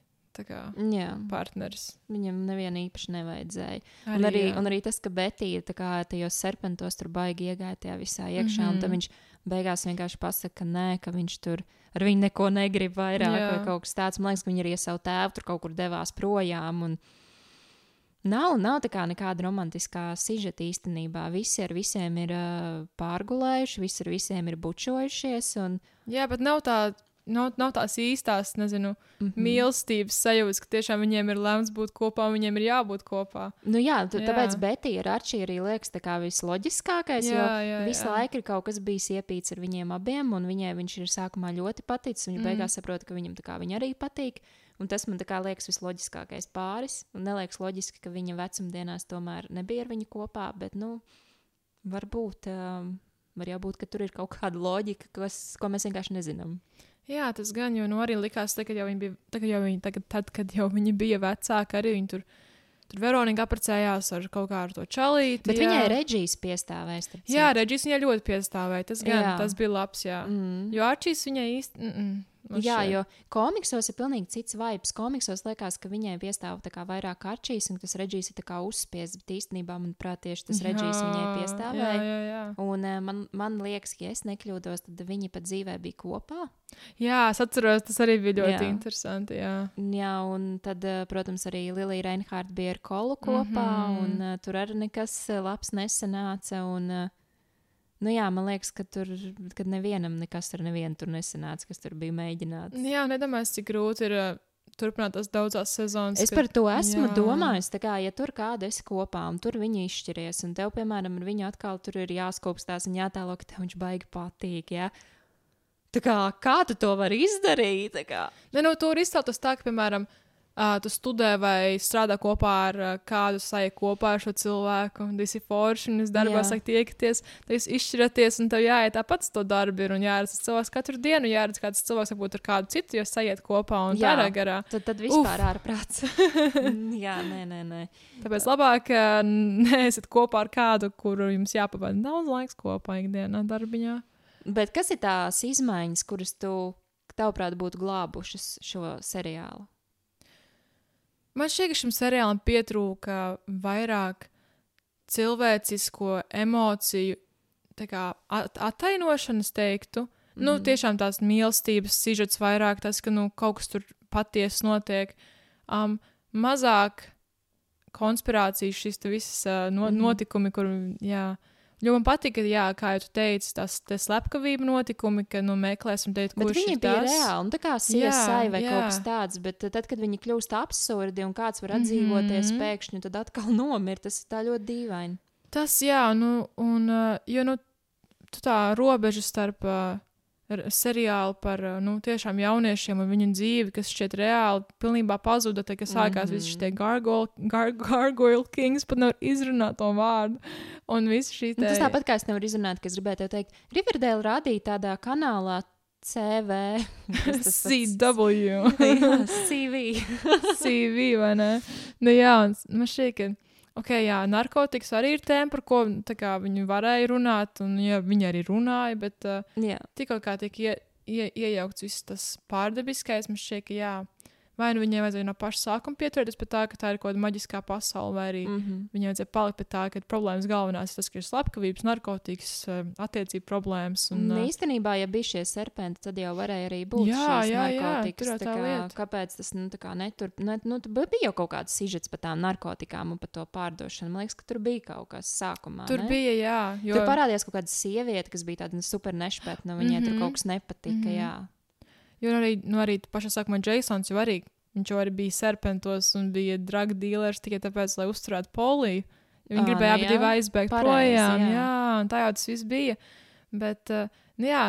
Kā Jā, partneris. viņam nevienu īpaši nevajadzēja. Arī, Un arī, jā. un arī tas, ka Betija tajos serpentos tur baigi iegāja tajā visā iekšā, mm -hmm. un tad Mhm. viņš beigās vienkārši pasaka, ka nē, ka viņš tur ar viņu neko negrib vairāk, Jā. vai kaut kas tāds. Man liekas, ka viņi arī ar savu tēvu tur kaut kur devās projām. Un... Nav, nav tā kā nekāda romantiskā sižeta īstenībā. Visi ar visiem ir uh, pārgulējuši, visi ar visiem ir bučojušies. Un, Jā, bet nav, tā, nav, nav tās īstās, nezinu, mm -hmm. mīlestības sajūtas, ka tiešām viņiem ir lemts būt kopā un viņiem ir jābūt kopā. Nu, jā, tu, Jā. tāpēc Betija ar Arčiju arī liekas tā kā visloģiskākais. Jā, jo jā, visu jā. laiku ir kaut kas bijis iepīts ar viņiem abiem, un viņai viņš ir sākumā ļoti paticis. Viņa Mm. beigās saprot, ka viņam tā kā viņa arī patīk. Un tas man liekas visloģiskākais pāris. Un neliekas loģiski, ka viņa vecumdienās tomēr nebija ar viņu kopā. Bet, nu, varbūt, um, var jau būt, ka tur ir kaut kāda loģika, kas, ko mēs vienkārši nezinām. Jā, tas gan, jo nu, arī likās, kad jau viņi bija, tagad jau viņi, tagad, tad, kad jau viņi bija vecāki, arī viņi tur tur Veronika apprecējās ar kaut kādu to čalīti. Bet jā. viņai reģijas piestāvēs. Jā. Reģis viņai ļoti piestāvēja. Tas gan, Jā. tas bija labs, jā. Mm. Jo Arčīs viņai īsti. Mm -mm, man Jā, šķiet. jo komiksos ir pilnīgi cits vibes. Komiksos liekas, ka viņai piestāv vairāk arčīs, un tas režīs ir uzspiests, bet īstenībā, manuprāt, tieši tas režīs viņai piestāvēja. Jā, jā, jā. Un eh, man, man liekas, ka, ja es nekļūdos, tad viņi pat dzīvē bija kopā. jā, es atceros, tas arī bija ļoti Jā. interesanti. Jā. Jā, un tad, eh, protams, arī Lilija Reinhārta bija ar kolu kopā, mm Mhm. -hmm. un uh, tur arī nekas labs nesanāca. Un, uh, nu jā, man liekas, ka tur, nevienam nekas ar nevienu tur nesanāca, kas tur bija mēģināts. jā, nedomāju, cik grūti ir uh, turpināt tās daudzās sezonas. Es par to esmu jā. domājis. Kā, ja tur kāda esi kopā un tur viņi izšķiries, un tev, piemēram, ar viņu atkal tur ir jāskopstās un jātēlo, ka tev viņš baigi patīk. Ja? Tā kā, kā tu to vari izdarīt? Ne, nu, tur izceltas tā, ka, piemēram, uh, tu studē vai strādā kopā ar uh, kādu sajūtu kopā ar šo cilvēku, un ir forši, un jūs darbā sākat tiekties, tad jūs izšķiraties, un tev jāiet tāpat uz to darbu, ir, un jāredz cilvēks katru dienu, jāredz kāds cilvēks, varbūt ar kādu citu, jūs sajiet kopā un Jā. tādā garā. Tad, tad vispār ārprāts. Jā, nē, nē, nē. Tāpēc labāk uh, neesat kopā ar kādu, kuru jums jāpavada daudz laiks kopā ikdienā darbiņā. Bet kas ir tās izmaiņas, kuras tu, tavuprāt, būtu glābušas šo seriālu? Man šķiet, ka šim seriālam pietrūka vairāk cilvēcisko emociju tā kā, at attainošanas, teiktu. Mm. Nu, tiešām tās mīlestības sižets vairāk, tas, ka nu, kaut kas tur patiesi notiek. Um, mazāk konspirācijas, šīs te visas uh, no, mm -hmm. notikumi, kur, jā. Jo man patīk, ka, jā, kā tu teici, tas te slepkavība notikumi, ka, nu, meklēsim teikt, Bet kurš viņi ir bija tas. reāli, nu, tā kā CSI vai jā. kaut kas tāds, bet tad, kad viņi kļūst absurdi un kāds var atdzīvoties Mhm. pēkšņi, tad atkal nomir. Tas ir tā ļoti dīvaini. Tas, jā, nu, un, uh, jo, nu, tā robeža starp uh, seriālu par, nu, tiešām jauniešiem un viņu dzīvi, kas šķiet reāli, pilnībā pazuda, tad, kad sākās mm -hmm. visi šie gargoyle, gar, gargoyle kings, pat nevar izrunāt to vārdu, un visi šī Nu, te... tas tāpat kā es nevaru izrunāt, ka es gribēju teikt, Riverdale rādīja tādā kanālā CV. Kas? CW. CV. CV, vai ne? Nu, jā, un man šķiet, ka, ok, jā, narkotikas arī ir tēma, par ko kā, viņi varēja runāt, un jā, viņi arī runāja, bet uh, Jā. tikko kā tiek ie, ie, iejaukts viss tas pārdabiskais, man šķiet, ka jā, vai nu viņiem vajadzēja no paša sākuma pieturēties pie tā, ka tā ir kaut kāda maģiskā pasaule, vai arī mm. Mm -hmm. viņiem vajadzēja palikt pie tā, ka problēmas galvenās ir tas, ka ir slepkavības, narkotikas, eh, attiecību problēmas. Un, Un, uh, īstenībā, ja bija šie serpenti, tad jau varēja arī būt Jā, šīs jā, jā, narkotikas. jau tā kā, lieta. kāpēc tas nu, tā kā netur, ne, nu, bija jau kaut kāds sižets par tām narkotikām un par to pārdošanu. Man liekas, ka tur bija kaut kas sākumā. tur ne? bija, jā, jo Tur parādījās kaut kāda sieviete, kas bija tāda super nešpētna. Nu, viņai mm -hmm. tur Mhm. kaut kas nepatika. Mm. -hmm. Jā. Jo arī, nu, arī pašā sākumā Jasons jau arī, viņš jau arī bija serpentos un bija drug dealers tikai tāpēc, lai uzturētu poliju. Viņi Ā, gribēja nu abi divi aizbēgt Pareizi, projām. jā. Jā, un tā jau tas viss bija. Bet, nu, jā,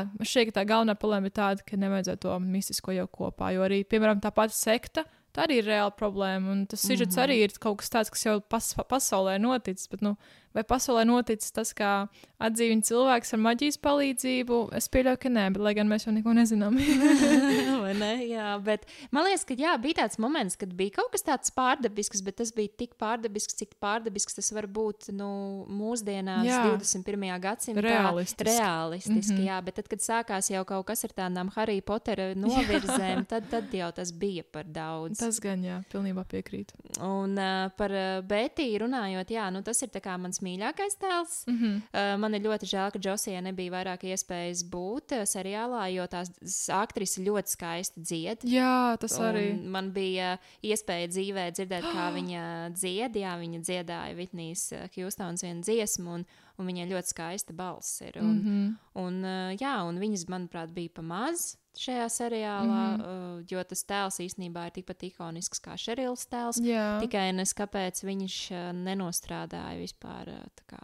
ka tā galvenā problēma ir tāda, ka nevajadzētu to mistisko jau kopā. Jo arī, piemēram, tā pati sekta, tā arī ir reāla problēma. Un tas sižets Mhm. arī ir kaut kas tāds, kas jau pas, pasaulē noticis. Bet, nu, vai pasaulē noticis tas, kā atdzīvina cilvēks ar maģijas palīdzību? Es pieļauju, ka nē, bet lai gan mēs jau neko nezinām. Vai ne? Jā, bet man liekas, ka jā, bija tāds moments, kad bija kaut kas tāds pārdabisks, bet tas bija tik pārdabisks, cik pārdabisks tas var būt nu, mūsdienās, Jā. 21. gadsimtā. Realistiski. Realistiski, mm. -hmm. jā, bet tad, kad sākās jau kaut kas ar tādām Harry Pottera novirzēm, tad, tad jau tas bija par daudz. tas gan, jā, pilnībā piekrītu. Un uh, par uh, Bētiju runājot, jā, nu, tas ir mans mīļākais tēls. Mm -hmm. Uh, man ir ļoti žēl, ka Josijai nebija vairāk iespējas būt seriālā, jo tās s- aktrise ļoti skaisti dzied. Jā, tas arī. Un Man bija iespēja dzīvē dzirdēt, kā viņa dzied. Jā, viņa dziedāja Vitnijas Hjūstons vienu dziesmu, un, un viņai ļoti skaista balss ir. Un, Mm -hmm. un, uh, jā, un viņas, manuprāt, bija pa maz šajā seriālā, mm. -hmm. jo tas tēls īstenībā ir tikpat ikonisks kā Šerils tēls. Jā, Tikai nes kāpēc viņš nenostrādāja vispār. Kā,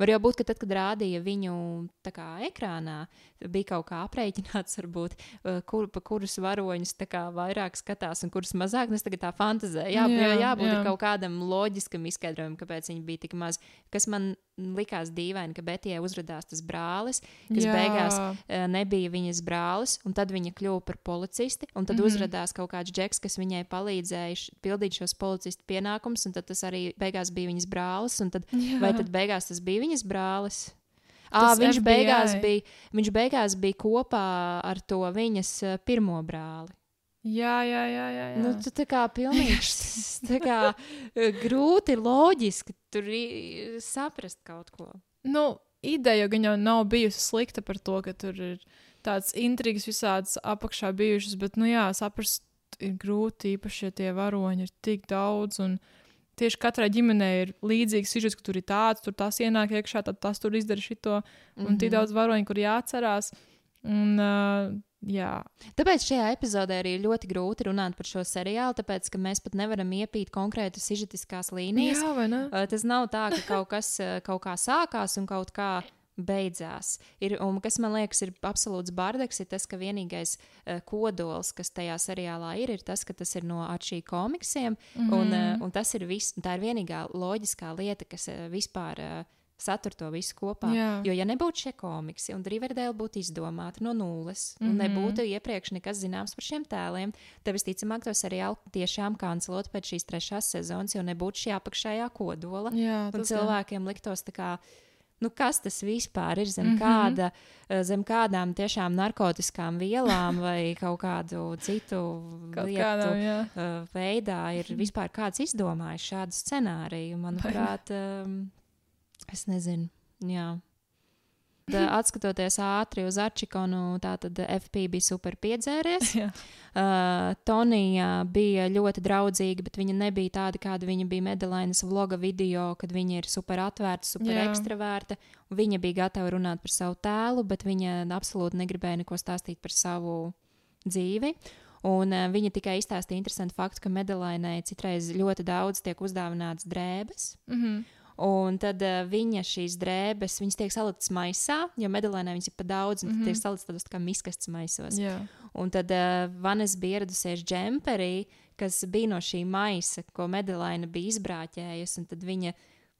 Var jau būt, ka tad, kad rādīja viņu kā, ekrānā, bija kaut kā aprēķināts, varbūt, uh, kur, pa kurus varoņus kā, vairāk skatās un kurus mazāk. Nu, Es tagad tā fantazēju. Jā, jā, Jā, jābūt jā. kaut kādam loģiskam izskaidrojumam, kāpēc viņi bija tik maz. Kas man likās dīvaini, ka Betijai uzrādījās tas brālis, kas Jā. beigās eh, nebija viņas brālis, un tad viņa kļuva par policisti. Un tad mm. -hmm. uzrādījās kaut kāds džeks, kas viņai palīdzēja pildīt šos policistu pienākumus, un tas arī beigās bija viņas brālis. un Tad, vai tad beigās tas bija viņas brālis? À, viņš, FBI. beigās bija, viņš beigās bija kopā ar to viņas pirmo brāli. Jā, jā, jā. jā, jā. Nu, tu tā kā pilnīgi tā kā, grūti loģiski tur saprast kaut ko. nu, ideja gan jau nav bijusi slikta par to, ka tur ir tādas intrigas visādas apakšā bijušas, bet, nu jā, saprast ir grūti, īpaši, ja tie varoņi ir tik daudz. Un tieši katrai ģimenei ir līdzīgs sižets, ka tur ir tāds, tur tas ienāk iekšā, tad tas tur izdara šito, un mm -hmm. tik daudz varoņu, kur jāatcerās. Un, uh, jā, Tāpēc šajā epizodē arī ir ļoti grūti runāt par šo seriālu, tāpēc ka mēs pat nevaram iepīt konkrētas sižetiskās līnijas. jā vai ne? Uh, Tas nav tā, ka kaut kas kaut kā sākās un kaut kā beidzās. Ir, un kas man liekas, ir absolūts bardaks, ir tas, ka vienīgais uh, kodols, kas tajā seriālā ir, ir tas, ka tas ir no atšķī komiksiem. Mm -hmm. un, uh, un tas ir viss, tā ir vienīgā loģiskā lieta, kas uh, vispār. Uh, Satur to visu kopā. Jā. Jo, ja nebūtu šie komiksi, un Riverdale būtu izdomāta no nulles, mm -hmm. un Mhm. nebūtu iepriekš nekas zināms par šiem tēliem, tad visticamāk to seriālu tiešām kancelot pēc šīs trešās sezonas, jo nebūtu šī apakšējā kodola. Jā, Un cilvēkiem liktos, tā kā, nu, kas tas vispār ir zem, Mhm. mm -hmm. kāda, eh, zem kādām tiešām narkotikām vielām vai kaut kādu citu Kaut lietu kādām, jā. eh, veidā ir vispār kāds izdomājis šādu scenāriju. Manuprāt, um, es nezinu. Jā. Tad, atskatoties ātri uz Arčikonu, tā tad FP bija super piedzēries. Jā. Uh, Tonija bija ļoti draudzīga, bet viņa nebija tāda, kāda viņa bija Medelainas vloga video, kad viņa ir super atvērta, super Jā. ekstravērta. Viņa bija gatava runāt par savu tēlu, bet viņa absolūti negribēja neko stāstīt par savu dzīvi. Un uh, viņa tikai izstāstīja interesantu faktu, ka Medelainai citreiz ļoti daudz tiek uzdāvināts drēbes. Mm -hmm. Un tad uh, viņa šīs drēbes, viņas tiek saliktas maisā, jo Medelainai viņas ir pa daudz, un mm Mhm. -hmm. tiek saliktas tādos tā kā miskastes maisos. Jā. Un tad uh, Vanes bija ieradusies džemperī, kas bija no šī maisa, ko Medelaina bija izbrāķējusi. Un tad viņa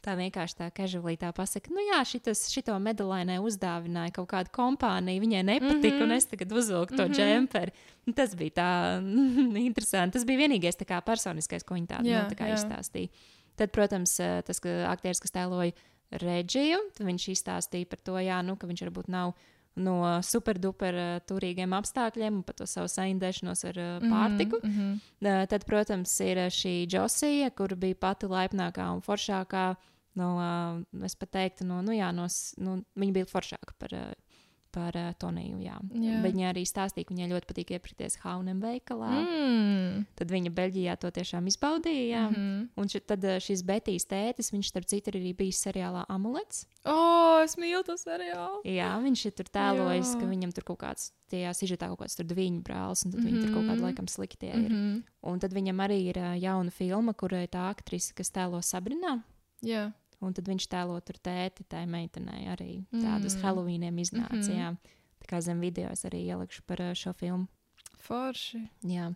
tā vienkārši tā casually tā pasaka, nu jā, šitas, šito Medelainai uzdāvināja kaut kāda kompānija, viņai nepatika, mm Mhm. -hmm. un es tagad uzvilku to mm -hmm. džemperi. Un Tas bija tā interesanti. Tas bija vienīgais tā kā personiskais, ko viņa tādu nu, tā izstāstīja. Tad, protams, tas ka aktieris, kas tēloja Reģiju, viņš izstāstīja par to, jā, nu, ka viņš varbūt nav no superduper turīgiem apstākļiem un par to savu saindēšanos ar eh, pārtiku. Mm -hmm. Tad, protams, ir šī Josija, kur bija pati laipnākā un foršākā. No, es pat teiktu, no, nu, jā, no, nu, viņa bija foršāka par, par uh, Toniju. Jā. Jā. Viņa arī stāstīja, ka viņai ļoti patīk iepirkties Haunem veikalā. Mm. Tad viņa Beļģijā to tiešām izbaudīja. Mm. -hmm. Un ši, tad uh, šis Betijas tētis, viņš starp citu arī bijis seriālā Amulets. O, es mīlu to seriālu. Jā, viņš tur tēlojis, Jā. ka viņam tur kaut kāds, tajā sižetā kaut kāds tur diviņu brālis, un tad mm -hmm. viņi tur kaut kādi Mhm. laikam sliktie ir. Mm -hmm. Un tad viņam arī ir ā, jauna filma, kurai tā aktrise, kas tēlo Sabrinā. Jā. Un tad viņš tēlo tur tēti, tai meitenei arī tādus Mm. mm. Halloweeniem iznāca. Mm. -hmm. jā. Tā kā zem video es arī ielikšu par ā, šo filmu. Forši. Jā.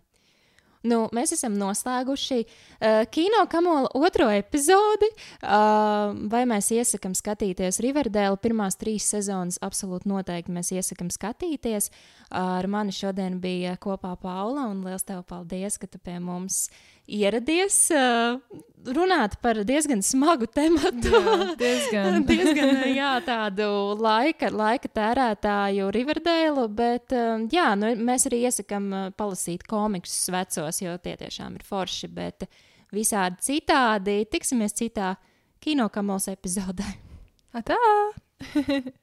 Nu, mēs esam noslēguši uh, kino kamola otro epizodi. Uh, vai mēs iesakām skatīties Riverdale? Pirmās trīs sezonas absolūti noteikti mēs iesakām skatīties. Ar mani šodien bija kopā Paula, un liels tev paldies, ka tu pie mums ieradies uh, runāt par diezgan smagu tematu. Jā, diezgan. diezgan jā, tādu laika, laika tērētāju Riverdale, bet um, jā, nu, mēs arī iesakām uh, palasīt komiksus vecos, jo tie tiešām ir forši. Bet visādi citādi tiksimies citā kinokamols epizodē. Atā!